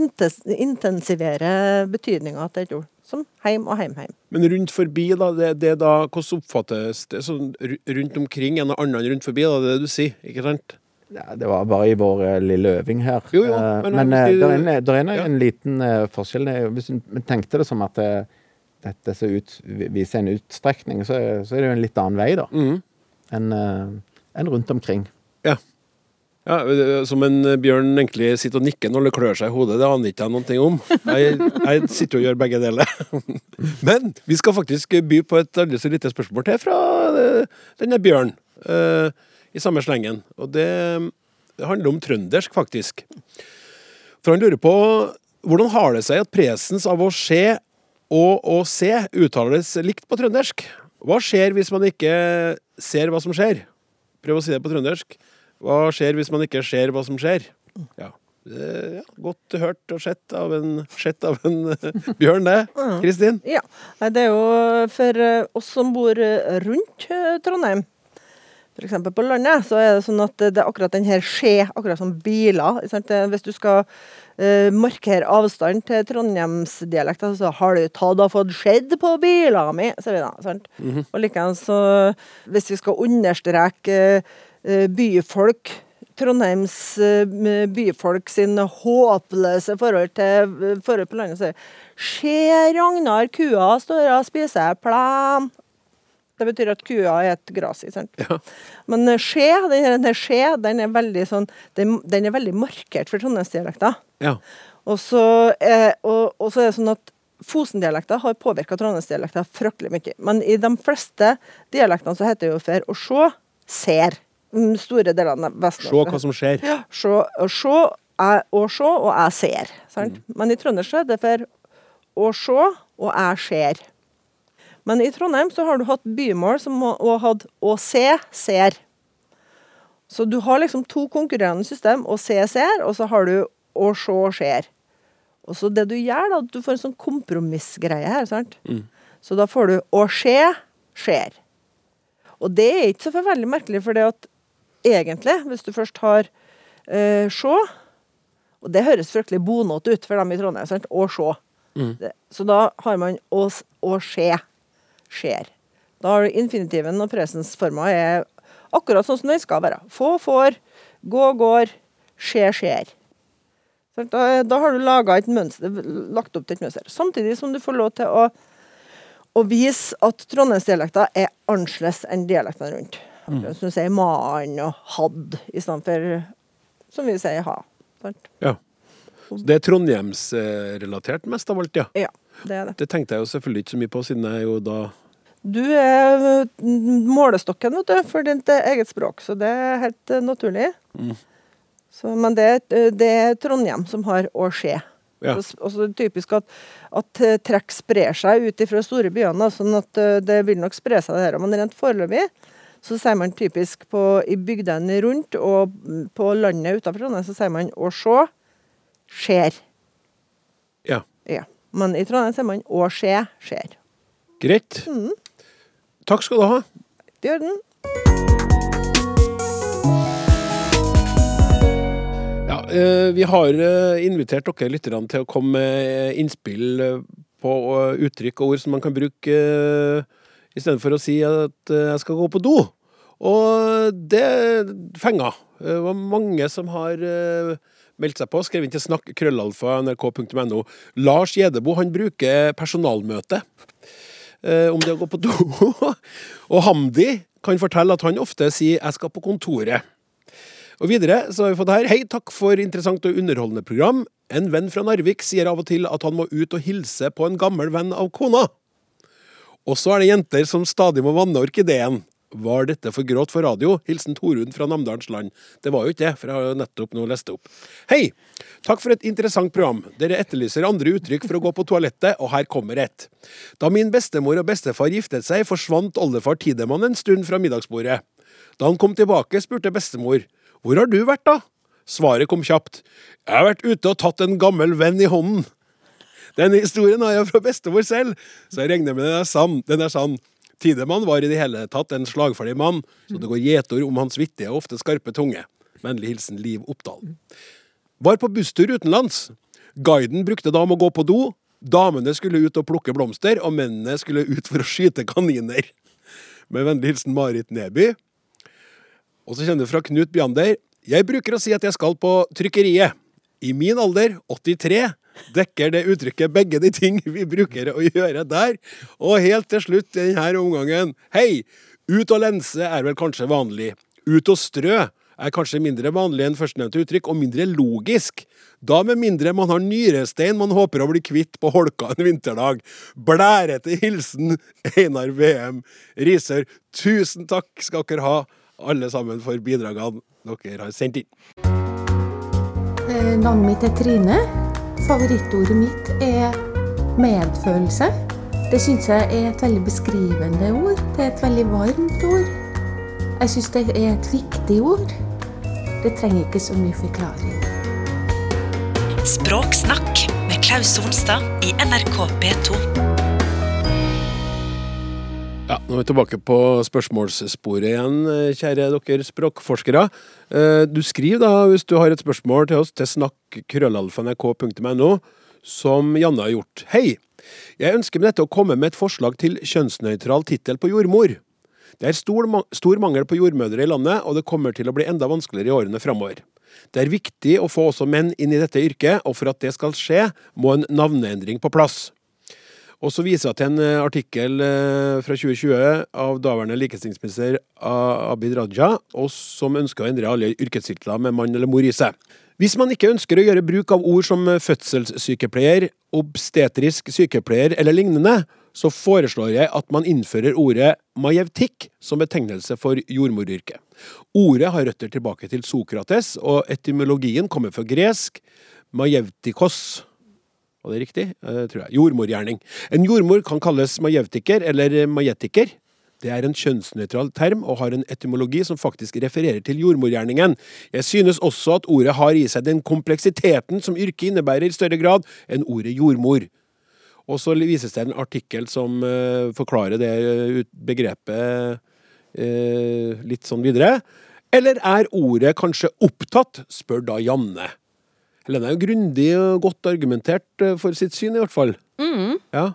S3: intensiverer betydninga til et ord. Som heim og heim-heim.
S2: Men rundt forbi, da, det, det da, hvordan oppfattes det sånn rundt omkring en annen rundt forbi, da, det du sier, ikke sant?
S5: Ja, det var bare i vår eh, lille øving her.
S2: Jo, jo,
S5: Eh,
S2: men
S5: men eh, det er en, der er en,
S2: Ja.
S5: en liten forskjell. Hvis vi tenkte det som at dette ser ut, viser en utstrekning, så, så er det jo en litt annen vei, da.
S2: Mm.
S5: Enn enn rundt omkring.
S2: Ja. Ja. Som en bjørn egentlig sitter og nikker når det klør seg i hodet, det aner ikke jeg noen ting om. Jeg, jeg sitter og gjør begge deler. (laughs) Men vi skal faktisk by på et aldri så lite spørsmål til fra eh, denne bjørn, eh, i samme slengen. Og det handler om trøndersk, faktisk. For han lurer på hvordan har det seg at presens av å se og å se uttales likt på trøndersk? Hva skjer hvis man ikke ser hva som skjer? Prøv å si det på trøndersk. Hva skjer hvis man ikke ser hva som skjer? Ja. Ja godt hørt og sett av en, sett av en eh, bjørn, det. Kristin?
S3: Ja. Det er jo for eh, oss som bor eh, rundt Trondheim. F.eks. på landet, så er det sånn at det er akkurat den her skje, akkurat som biler. Sant? Hvis du skal markere avstand til trondheimsdialekter, så har du tatt og fått skjedd på bilene mi, sier vi da. sant? Og likeens hvis vi skal understreke eh, byfolk Trondheims eh, byfolk sin håpløse forhold til eh, forhold på landet, Se, Ragnar, kua står og spiser plen. Det betyr at kua er et gras Ja. Men eh, skje, den, her- den her skje, den er veldig sånn Den, den er veldig markert for trondheimsdialekter.
S2: Ja.
S3: Og så er, og, og så er det sånn at Fosen-dialekter har påvirka trondheimsdialekter fryktelig mye. Men i de fleste dialektene så heter det jo for å se, ser. Mm, Store deler av
S2: Se
S3: Vest-Norge.
S2: hva som skjer.
S3: Ja, se, og se, jeg, og se, og jeg ser. Sant? Men i trøndersk er det for å se, og jeg ser. Men i Trondheim så har du hatt bymål som har hatt å se, ser. Så du har liksom to konkurrerende system, å se, ser, og så har du å se, ser. Og så det du gjør, da, du får en sånn kompromissgreie her, sant. Så da får du å se, skjer. Og det er ikke så forferdelig merkelig, for det at egentlig, hvis du først har eh, se, og det høres fryktelig bonåte ut for dem i Trondheim, sant? å se. Mm. så da har man å, å se, skjer. Da har du infinitiven og presensforma er akkurat sånn som den skal være. Få, får, gå, går, skje, skjer. Da, da har du laget et mønster, lagt opp til et mønster. Samtidig som du får lov til å å vise at trondheimsdialekter er annerledes enn dialektene rundt. Akkurat Som du sier man og Hadd istedenfor som vi sier ha. Sant?
S2: Ja. Så det er Trondheims-relatert mest av alt, ja.
S3: Ja, det er det.
S2: Det tenkte jeg jo selvfølgelig ikke så mye på, siden jeg jo da
S3: Du er mm, målestokken vet du, for ditt eh, eget språk, så det er helt naturlig. naturlig. Så, men det, er- det er Trondheim som har å skje.
S2: Ja.
S3: Og så er det typisk at, at eh, trekk sprer seg ut fra store byene, sånn at eh, det vil nok spre seg det her. Men rent foreløpig så sier man typisk på, i bygdene rundt og mm, på landet utenfor Trondheim, så sier man å se, skjer.
S2: Ja.
S3: Ja. Men i Trondheim sier man å skje, skjer.
S2: Greit. Takk skal du ha.
S3: Det gjør den.
S2: eh, vi har eh, invitert dere litt til å komme med innspill eh, på uttrykk og ord som man kan bruke i stedet for å si at eh, jeg skal gå på do. Og det fenga. Det var mange som har eh, meldt seg på. Skrev inn til snakk krøllalfa nrk.no. Lars Gjedebo han bruker personalmøte eh, om det å gå på do. (laughs) og Hamdi kan fortelle at han ofte sier 'jeg skal på kontoret'. Og videre så har vi fått her Hei, takk for interessant og underholdende program. En venn fra Narvik sier av og til at han må ut og hilse på en gammel venn av kona. Og så er det jenter som stadig må vanne orkideen. Var dette for gråt for radio? Hilsen Torunn fra Namdalens land. Det var jo ikke det, for jeg har jo nettopp nå lest det opp. Hei! Takk for et interessant program. Dere etterlyser andre uttrykk for å gå på toalettet, og her kommer et. Da min bestemor og bestefar giftet seg, forsvant oldefar Tidemann en stund fra middagsbordet. Da han kom tilbake, spurte bestemor hvor har du vært, da? Svaret kom kjapt. Jeg har vært ute og tatt en gammel venn i hånden. Denne historien har jeg fra bestemor selv, så jeg regner med den er sann. Den er sann. Tidemann var i det hele tatt en slagferdig mann, så det går gjetord om hans vittige og ofte skarpe tunge. Vennlig hilsen Liv Oppdal. Var på busstur utenlands. Guiden brukte da om å gå på do. Damene skulle ut og plukke blomster, og mennene skulle ut for å skyte kaniner. Med vennlig hilsen Marit Neby. Og så kjenner du fra Knut Bjander. Jeg bruker å si at jeg skal på trykkeriet. I min alder, 83, dekker det uttrykket begge de ting vi bruker å gjøre der. Og helt til slutt i denne omgangen, hei! Ut og lense er vel kanskje vanlig. Ut og strø er kanskje mindre vanlig enn førstnevnte uttrykk, og mindre logisk. Da med mindre man har nyrestein man håper å bli kvitt på holka en vinterdag. Blærete hilsen Einar VM Risør. Tusen takk skal dere ha, alle sammen, for bidragene dere har sendt inn.
S9: Eh, Navnet mitt er Trine. Favorittordet mitt er medfølelse. Det syns jeg er et veldig beskrivende ord. Det er et veldig varmt ord. Jeg syns det er et viktig ord. Det trenger ikke så mye forklaring.
S1: Språksnakk med Klaus Sonstad i NRK P2.
S2: Ja, Nå er vi tilbake på spørsmålssporet igjen, kjære dere språkforskere. Eh, Du skriver da, hvis du har et spørsmål til oss, til snakk.krøllalfa.nrk.no, som Janne har gjort. Hei! Jeg ønsker med dette å komme med et forslag til kjønnsnøytral tittel på jordmor. Det er stor, stor mangel på jordmødre i landet, og det kommer til å bli enda vanskeligere i årene framover. Det er viktig å få også menn inn i dette yrket, og for at det skal skje, må en navneendring på plass. Og så viser jeg til en eh, artikkel eh, fra 2020 av daværende likestillingsminister Abid Raja, som ønsker å endre alle yrkestitler med mann eller mor i seg. Hvis man ikke ønsker å gjøre bruk av ord som eh, fødselssykepleier, obstetrisk sykepleier eller lignende, så foreslår jeg at man innfører ordet majevtikk som betegnelse for jordmoryrket. Ordet har røtter tilbake til Sokrates, og etymologien kommer fra gresk majevtikos. Var det riktig? Uh, tror jeg. Jordmorgjerning. En jordmor kan kalles majevtiker eller majetiker. Det er en kjønnsnøytral term og har en etymologi som faktisk refererer til jordmorgjerningen. Jeg synes også at ordet har i seg den kompleksiteten som yrket innebærer i større grad enn ordet jordmor. Og så vises det en artikkel som uh, forklarer det eh, begrepet uh, litt sånn videre. Eller er ordet kanskje opptatt, spør da Janne. Helene er jo grundig og godt argumentert eh, for sitt syn, i hvert fall. Ja.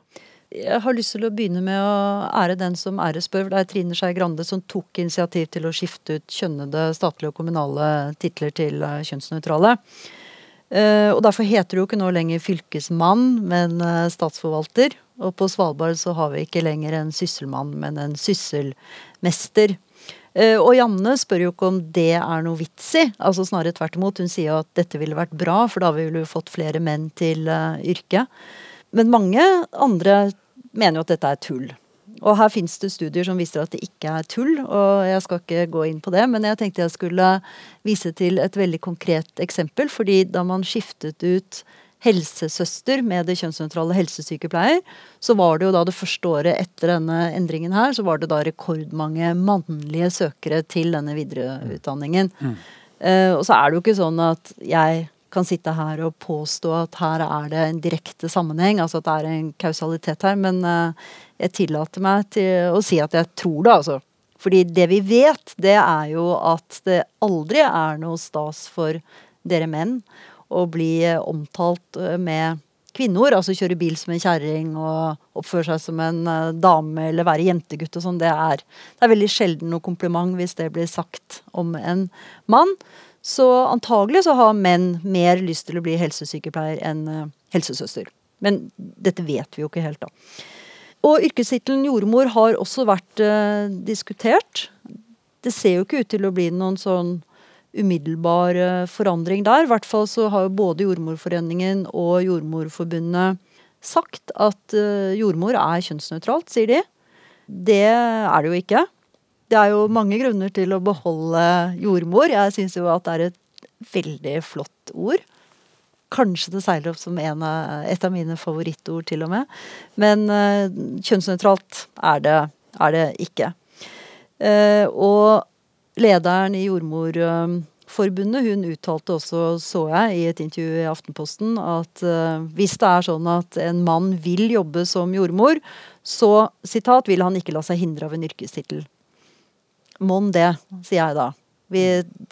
S4: Jeg har lyst til å begynne med å ære den som æres bør. Det er Trine Skei Grande som tok initiativ til å skifte ut kjønnede statlige og kommunale titler til eh, kjønnsnøytrale. Eh, Og derfor heter det jo ikke nå lenger fylkesmann, men statsforvalter. Og på Svalbard så har vi ikke lenger en sysselmann, men en sysselmester. Eh, Og Janne spør jo ikke om det er noe vits i. Altså Snarere tvert imot. Hun sier at dette ville vært bra, for da ville vi fått flere menn til eh, yrket. Men mange andre mener jo at dette er tull. Og her fins det studier som viser at det ikke er tull, og jeg skal ikke gå inn på det, men jeg tenkte jeg skulle vise til et veldig konkret eksempel. fordi da man skiftet ut helsesøster med det kjønnsnøytrale helsesykepleier, så var det jo da det første året etter denne endringen her, så var det da rekordmange mannlige søkere til denne videreutdanningen. Eh, og så er det jo ikke sånn at jeg kan sitte her og påstå at her er det en direkte sammenheng, altså at det er en kausalitet her, men uh, jeg tillater meg til å si at jeg tror det, altså. Fordi det vi vet, det er jo at det aldri er noe stas for dere menn, å bli omtalt eh, med kvinneord. Altså kjøre bil som en kjerring og oppføre seg som en eh, dame eller være jentegutt og sånn. Det er, det er veldig sjelden noe kompliment hvis det blir sagt om en mann. Så antagelig så har menn mer lyst til å bli helsesykepleier enn eh, helsesøster. Men dette vet vi jo ikke helt, da. Og yrkestittelen jordmor har også vært eh, diskutert. Det ser jo ikke ut til å bli noen sånn umiddelbar eh, forandring der. I hvert fall så har jo både Jordmorforeningen og Jordmorforbundet sagt at eh, jordmor er kjønnsnøytralt, sier de. Det er det jo ikke. Det er jo mange grunner til å beholde jordmor. Jeg syns jo at det er et veldig flott ord. Kanskje det seiler opp som av, et av mine favorittord, til og med. Men uh, kjønnsnøytralt er det, er det ikke. Og lederen i Jordmorforbundet hun uttalte også, så jeg i et intervju i Aftenposten, at uh, hvis det er sånn at en mann vil jobbe som jordmor, så sitat, vil han ikke la seg hindre av en yrkestittel. Mon det, sier jeg da. Vi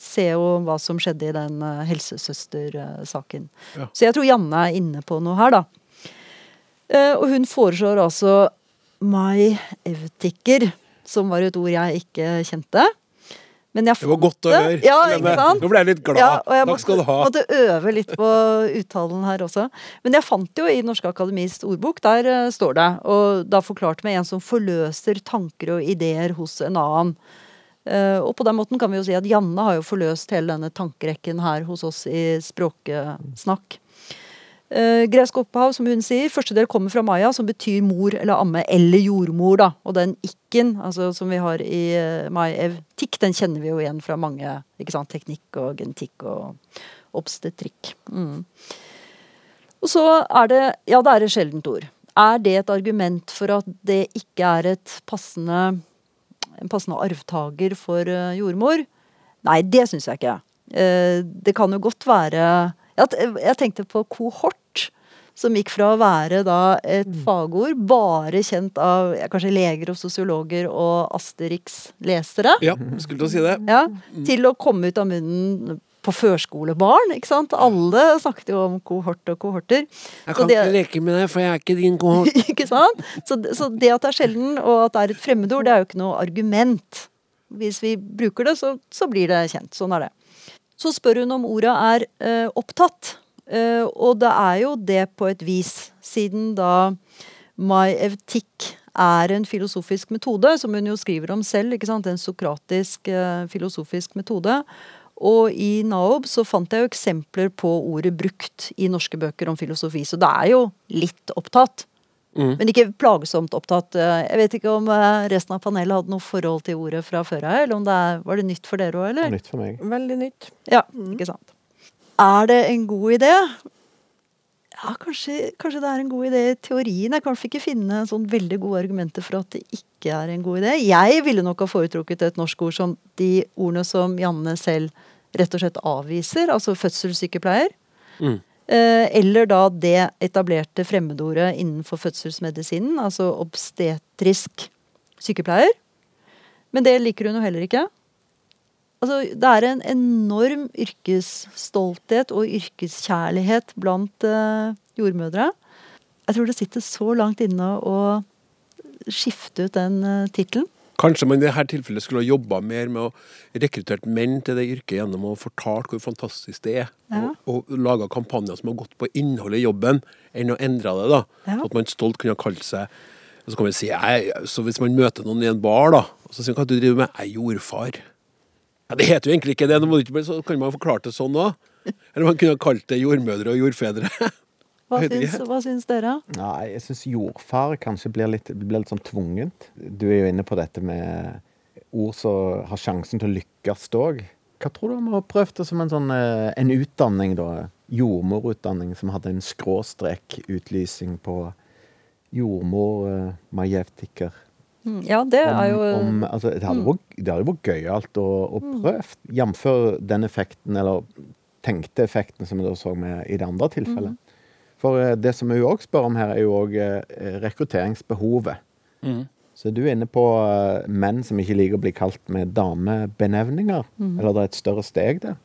S4: ser jo hva som skjedde i den uh, helsesøstersaken.
S2: Ja.
S4: Så jeg tror Janne er inne på noe her, da. Eh, og hun foreslår altså my evtiker, som var et ord jeg ikke kjente.
S2: Det var godt å høre.
S4: Ja, ikke sant?
S2: Nå ble jeg litt glad.
S4: Ja, og jeg
S2: Takk skal du ha.
S4: måtte øve litt på uttalen her også. Men jeg fant jo i Norske Akademis ordbok, der uh, står det, og da forklart med en som forløser tanker og ideer hos en annen. Uh, og på den måten kan vi jo si at Janne har jo forløst hele denne tankerekken her hos oss i Språksnakk. Uh, gresk opphav, som hun sier, første del kommer fra maya, som betyr mor eller amme eller jordmor. da, Og den ikken altså, som vi har i maiev-tikk, den kjenner vi jo igjen fra mange. ikke sant, Teknikk og genetikk og obstetrikk. Mm. Og så er det Ja, det er et sjeldent ord. Er det et argument for at det ikke er et passende, en passende arvtaker for uh, jordmor? Nei, det syns jeg ikke. Eh, det kan jo godt være jeg tenkte på kohort, som gikk fra å være da et fagord bare kjent av ja, kanskje leger og sosiologer og Asterix-lesere,
S2: Ja, skulle til å si det.
S4: ja, til å komme ut av munnen på førskolebarn. ikke sant? Alle snakket jo om kohort og kohorter.
S2: Jeg kan
S4: det-
S2: ikke leke med deg, for jeg er ikke din kohort. (laughs)
S4: ikke sant? Så, så det at det er sjelden, og at det er et fremmedord, det er jo ikke noe argument. Hvis vi bruker det, så, så blir det kjent. Sånn er det. Så spør hun om ordet er eh, opptatt. Eh, og det er jo det på et vis, siden da maevtikk er en filosofisk metode, som hun jo skriver om selv, ikke sant? en sokratisk eh, filosofisk metode. Og i Naob så fant jeg jo eksempler på ordet brukt i norske bøker om filosofi, så det er jo litt opptatt. Men ikke plagsomt opptatt. Eh, Jeg vet ikke om resten av panelet hadde noe forhold til ordet fra før av, eller om det er, var det nytt for dere òg,
S5: er
S4: eller?
S5: nytt for meg.
S3: Veldig nytt.
S4: Ja, ikke sant. Er det en god idé? Ja, kanskje, kanskje det er en god idé i teorien. Jeg kan ikke finne sånn veldig gode argumenter for at det ikke er en god idé. Jeg ville nok ha foretrukket et norsk ord som de ordene som Janne selv rett og slett avviser, altså fødselssykepleier.
S2: Mm.
S4: Eh, eller da det etablerte fremmedordet innenfor fødselsmedisinen, altså obstetrisk sykepleier. Men det liker hun jo heller ikke. Altså, det er en enorm yrkesstolthet og yrkeskjærlighet blant eh, jordmødre. Jeg tror det sitter så langt inne å skifte ut den uh, tittelen.
S2: Kanskje man i dette tilfellet skulle ha jobba mer med å rekruttere menn til det yrket gjennom å fortalt hvor fantastisk det er,
S4: Ja.
S2: og, og laga kampanjer som har gått på innholdet i jobben, enn å endre det. da.
S4: Ja.
S2: Så at man stolt kunne ha kalt seg Så kan man si, jeg, så Hvis man møter noen i en bar, da, og så sier man hva du driver med, jeg er jordfar. Ja, Det heter jo egentlig ikke det, nå må det ikke bli- så kan man forklare det sånn òg. Eller man kunne ha kalt det jordmødre og jordfedre. (laughs)
S4: Hva syns, hva syns dere?
S5: Nei, jeg syns jordfar kanskje blir litt, blir litt sånn tvungent. Du er jo inne på dette med ord som har sjansen til å lykkes òg. Hva tror du om å ha prøvd det som en sånn eh, en utdanning, da? Jordmorutdanning som hadde en skråstrek-utlysing på jordmor uh, majevtiker.
S4: Mm, Ja, det er jo
S5: Om, om, altså, det hadde vært, det hadde vært gøyalt å, å
S4: Mm.
S5: prøve. Jf. den effekten, eller tenkte effekten som vi da så med i det andre tilfellet. For eh, det som vi òg spør om her, er jo òg rekrutteringsbehovet. Så du er inne på eh, menn som ikke liker å bli kalt med damebenevninger. Eller det er et større steg der.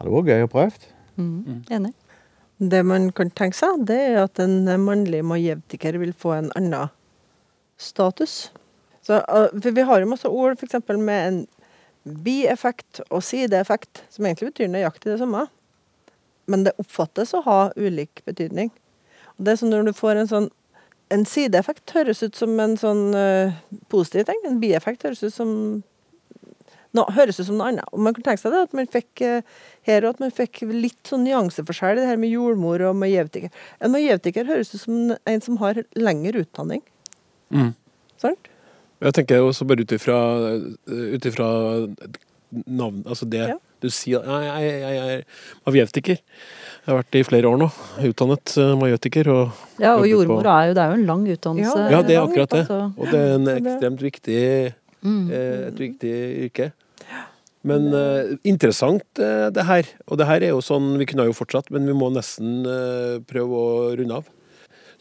S5: Hadde vært gøy å prøve.
S4: Mm. Enig.
S3: Det man kan tenke seg, det er at en mannlig majevtiker vil få en annen status. Så, uh, for vi har jo masse ord f.eks. med en bieffekt og sideeffekt, som egentlig betyr nøyaktig det samme. Men det oppfattes å ha ulik betydning. Og det er sånn når du får en sånn En sideeffekt høres ut som en sånn uh, positiv ting. En bieffekt høres ut som nå, høres ut som noe annet. Og man kunne tenke seg det, at man fikk uh, her og at man fikk litt sånn nyanseforskjell i det her med jordmor og med majevtiker. En majevtiker høres ut som en som har lengre utdanning.
S2: Mm.
S3: Sant?
S2: Jeg tenker også bare ut ifra ut ifra navn Altså det
S3: Ja.
S2: du sier Nei, jeg, jeg, jeg er majevtiker. Jeg har vært det i flere år nå. Utdannet uh. Og
S4: Ja, og jordmor er jo, det er jo en lang utdannelse.
S2: Ja, det er akkurat det.
S4: altså.
S2: Og det er en ekstremt viktig
S4: Mm.
S2: eh, et viktig yrke. Men uh, interessant uh, det her. Og det her er jo sånn Vi kunne jo fortsatt, men vi må nesten uh, prøve å runde av.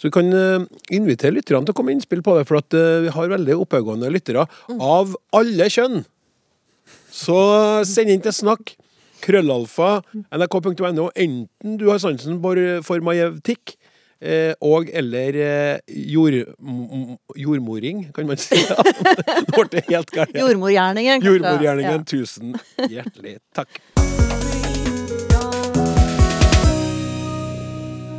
S2: Så vi kan eh, invitere lytterne til å komme med innspill på det, for eh, vi har veldig oppegående lyttere av alle kjønn. Så send inn til snakk. Krøllalfa nrk.no. Enten du har sansen for, majevtikk eh, og eller eh, jord, jordmoring, kan man si. (laughs) Nå ble det helt gærent.
S4: Jordmorgjerningen.
S2: Jordmorgjerningen, tusen hjertelig takk.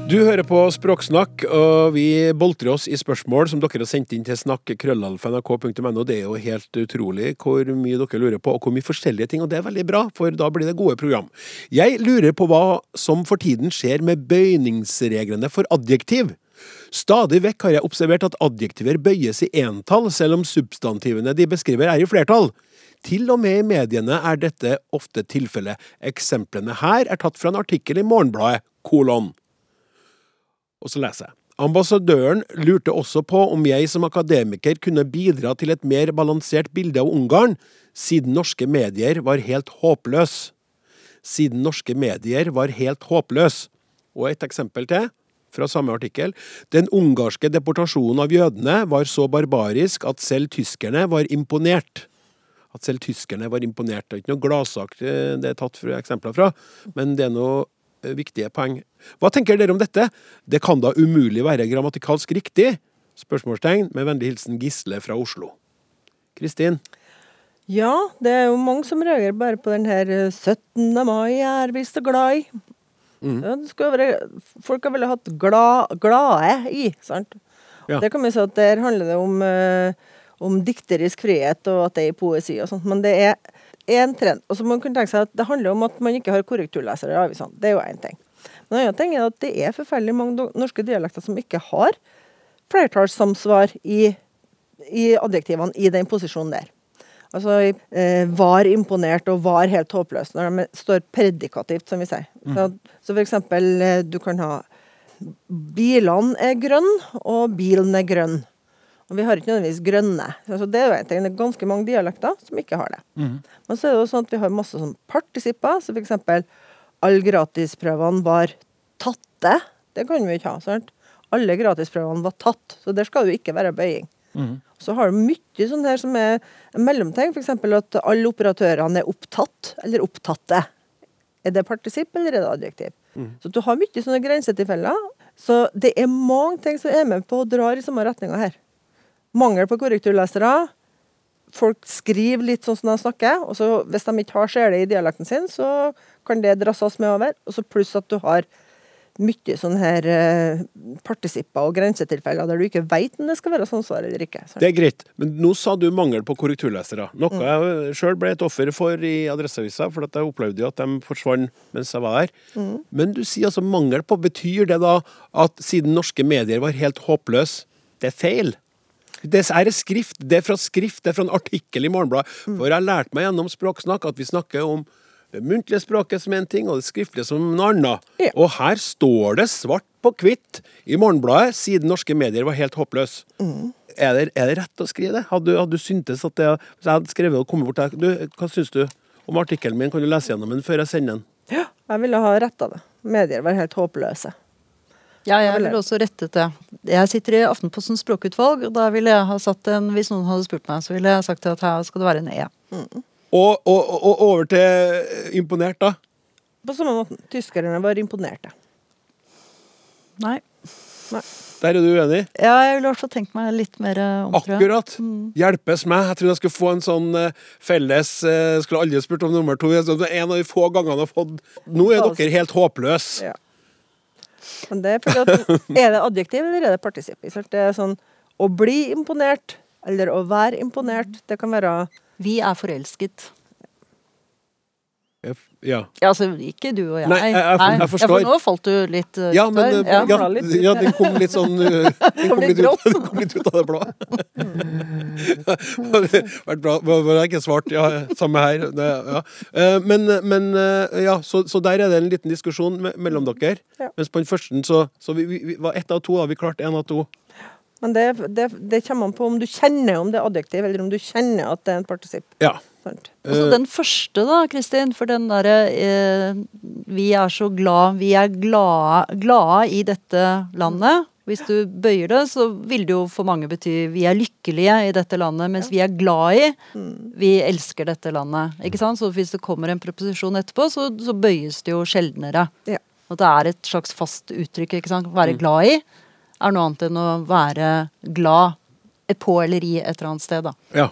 S2: Du hører på Språksnakk, og vi boltrer oss i spørsmål som dere har sendt inn til snakk.krøllalfa.nrk.no. Det er jo helt utrolig hvor mye dere lurer på, og hvor mye forskjellige ting, og det er veldig bra, for da blir det gode program. Jeg lurer på hva som for tiden skjer med bøyningsreglene for adjektiv. Stadig vekk har jeg observert at adjektiver bøyes i entall, selv om substantivene de beskriver er i flertall. Til og med i mediene er dette ofte tilfellet. Eksemplene her er tatt fra en artikkel i Morgenbladet, kolon. Og så leser jeg. Ambassadøren lurte også på om jeg som akademiker kunne bidra til et mer balansert bilde av Ungarn, siden norske medier var helt håpløs. Siden norske medier var helt håpløs. Og et eksempel til, fra samme artikkel. Den ungarske deportasjonen av jødene var så barbarisk at selv tyskerne var imponert. At selv tyskerne var imponert. Det er ikke noe gladsak eh, det er tatt fra eksempler fra, men det er noe viktige poeng. Hva tenker dere om dette? Det kan da umulig være grammatikalsk riktig? Spørsmålstegn. Med vennlig hilsen Gisle fra Oslo. Kristin?
S3: Ja, det er jo mange som reagerer bare på den her eh, 17. mai er vi så glad i.
S2: Mm.
S3: Være, folk har vel hatt glad, glade i, sant?
S2: Ja.
S3: Det kan vi si at der handler det om, eh, om dikterisk frihet, og at det er i poesi og sånt. Men det er én trend. Og så må man kunne tenke seg at det handler om at man ikke har korrekturlesere i avisene. Det er jo én ting. Men en annen ting er at det er forferdelig mange norske dialekter som ikke har flertallssamsvar i, i adjektivene i den posisjonen der. Altså eh, var imponert og var helt håpløs, når de står predikativt, som vi sier. Så, så for eksempel, eh, du kan ha Bilene er grønne, og bilen er grønn. Og vi har ikke nødvendigvis grønne. Altså, det er jo en ting, det er ganske mange dialekter som ikke har det. Men så er det jo sånn at vi har masse sånn partisipper, så eksempel alle gratisprøvene var tatte. Det kan vi ikke ha. sant? Alle gratisprøvene var tatt, så der skal det jo ikke være bøying. Så har du mye sånn her som er mellomting, f.eks. at alle operatørene er opptatt eller opptatte. Er det partisipp eller er det adjektiv? Så du har mye sånne grensetilfeller. Så det er mange ting som er med på å dra i samme retninga her. Mangel på korrekturlesere. Folk skriver litt sånn som de snakker, og så hvis de ikke har sele i dialekten sin, så kan det drasses med over. Og så pluss at du har mye sånne her eh, partisipper og grensetilfeller der du ikke veit om det skal være sånn svar eller ikke. Sånn.
S2: Det er greit, men nå sa du mangel på korrekturlesere. Noe jeg sjøl ble et offer for i Adresseavisa, for at jeg opplevde jo at de forsvant mens jeg var der. Men du sier altså mangel på. Betyr det da at siden norske medier var helt håpløse, det er feil? Det er skrift, det er fra skrift, det er fra en artikkel i Morgenbladet. For jeg har lært meg gjennom Språksnakk at vi snakker om det muntlige språket som en ting, og det skriftlige som en annen.
S3: Ja.
S2: Og her står det svart på hvitt i Morgenbladet, siden norske medier var helt håpløse. Er, det, er det rett å skrive det? Hadde, du- hadde du syntes at det Hvis jeg hadde skrevet og kommet bort der du, Hva syns du om artikkelen min? Kan du lese gjennom den før jeg sender den?
S3: Ja, jeg ville ha retta det. Medier var helt håpløse.
S4: Ja, jeg
S3: vil
S4: vil også rette det. Jeg sitter i Aftenpostens språkutvalg, og da ville jeg ha satt en Hvis noen hadde spurt meg, så ville jeg sagt at her skal det være en E.
S2: Og, og, og over til imponert, da.
S3: På samme måten. Tyskerne var imponerte.
S4: Nei.
S2: Der er du uenig?
S4: Ja, jeg ville i hvert fall tenkt meg litt mer eh, om, Akkurat. Mm.
S2: Akkurat. Hjelpes meg. Jeg trodde jeg skulle få en sånn eh, felles eh, Skulle aldri spurt om nummer to. Det er en av de få gangene jeg har fått Nå er dere helt håpløse.
S3: Ja. Men det er fordi at (laughs) Er det adjektiv, eller er det partisipp? Det er sånn å bli imponert, eller å være imponert. Det kan være
S4: Vi er forelsket.
S2: Ja.
S4: Ja, altså ikke du og jeg.
S2: Nei, jeg- jeg- jeg forstår.
S4: for nå falt du litt uh,
S2: Ja, men eh,
S4: Ja.
S2: ja, ja, den kom litt sånn uh, (laughs) Den kom
S4: litt
S2: ut, den (laughs) kom litt ut av det blå. (laughs) Vært bra. Hva har ikke svart? Ja, samme her. Det, ja. Eh, Men, men ja, så, så der er det en liten diskusjon mellom dere.
S3: Ja.
S2: Mens på den første så, så vi, vi, vi var ett av to, da. Vi klarte én av to.
S3: Men det, det, det kommer an på om du kjenner om det er adjektiv, eller om du kjenner at det er en partisipp.
S2: Ja.
S4: Altså den første, da, Kristin, for den derre eh, Vi er så glad Vi er glade, glade i dette landet. Hvis du bøyer det, så vil det jo for mange bety vi er lykkelige i dette landet, mens vi er glad i Vi elsker dette landet. Ikke sant? Så hvis det kommer en preposisjon etterpå, så, så bøyes det jo sjeldnere.
S3: Ja.
S4: At det er et slags fast uttrykk. ikke sant? Være glad i er noe annet enn å være glad på eller i et eller annet sted, da.
S2: Ja.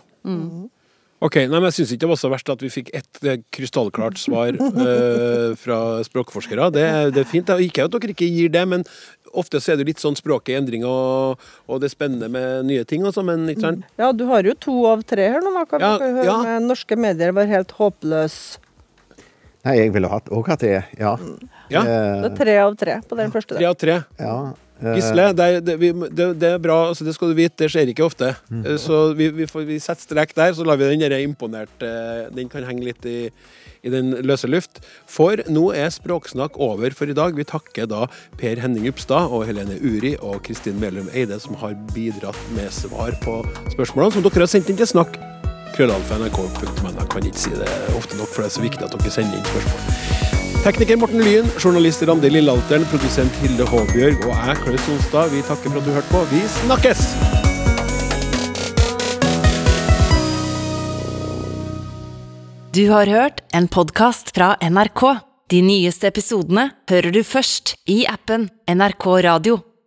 S2: Ok, nei, men Jeg syns ikke det var så verst at vi fikk ett krystallklart svar eh, fra språkforskere. Det, er- det er fint. det. Ikke at dere ikke gir det, men ofte så er det litt sånn språket i endring, og, og det er spennende med nye ting. Også, men ikke sant?
S3: Ja, du har jo to av tre her nå. Kan
S2: Ja,
S3: vi høre
S2: ja.
S3: med norske medier var helt håpløse.
S5: Nei, jeg ville òg hatt det, ja.
S2: Ja.
S3: Det er tre av tre på den første.
S2: Tre av tre.
S5: ja. Eh,
S2: Gisle, det er, det, vi, det, det er bra, altså det skal du vite, det skjer ikke ofte. Mm. Så vi, vi, får, vi setter strek der, så lar vi den der imponert eh, Den kan henge litt i, i den løse luft. For nå er Språksnakk over for i dag. Vi takker da Per Henning Upstad og Helene Uri og Kristin Melum Eide, som har bidratt med svar på spørsmålene som dere har sendt inn til snakk. Krøllalfa.nrk.no. Jeg kan ikke si det ofte nok, for det er så viktig at dere sender inn spørsmål. Tekniker Morten Lyen, journalist Randi Lillealteren, produsent Hilde Håbjørg og jeg, Klaus Sonstad, vi takker for at du hørte på. Vi snakkes!
S1: Du har hørt en podkast fra NRK. De nyeste episodene hører du først i appen NRK Radio.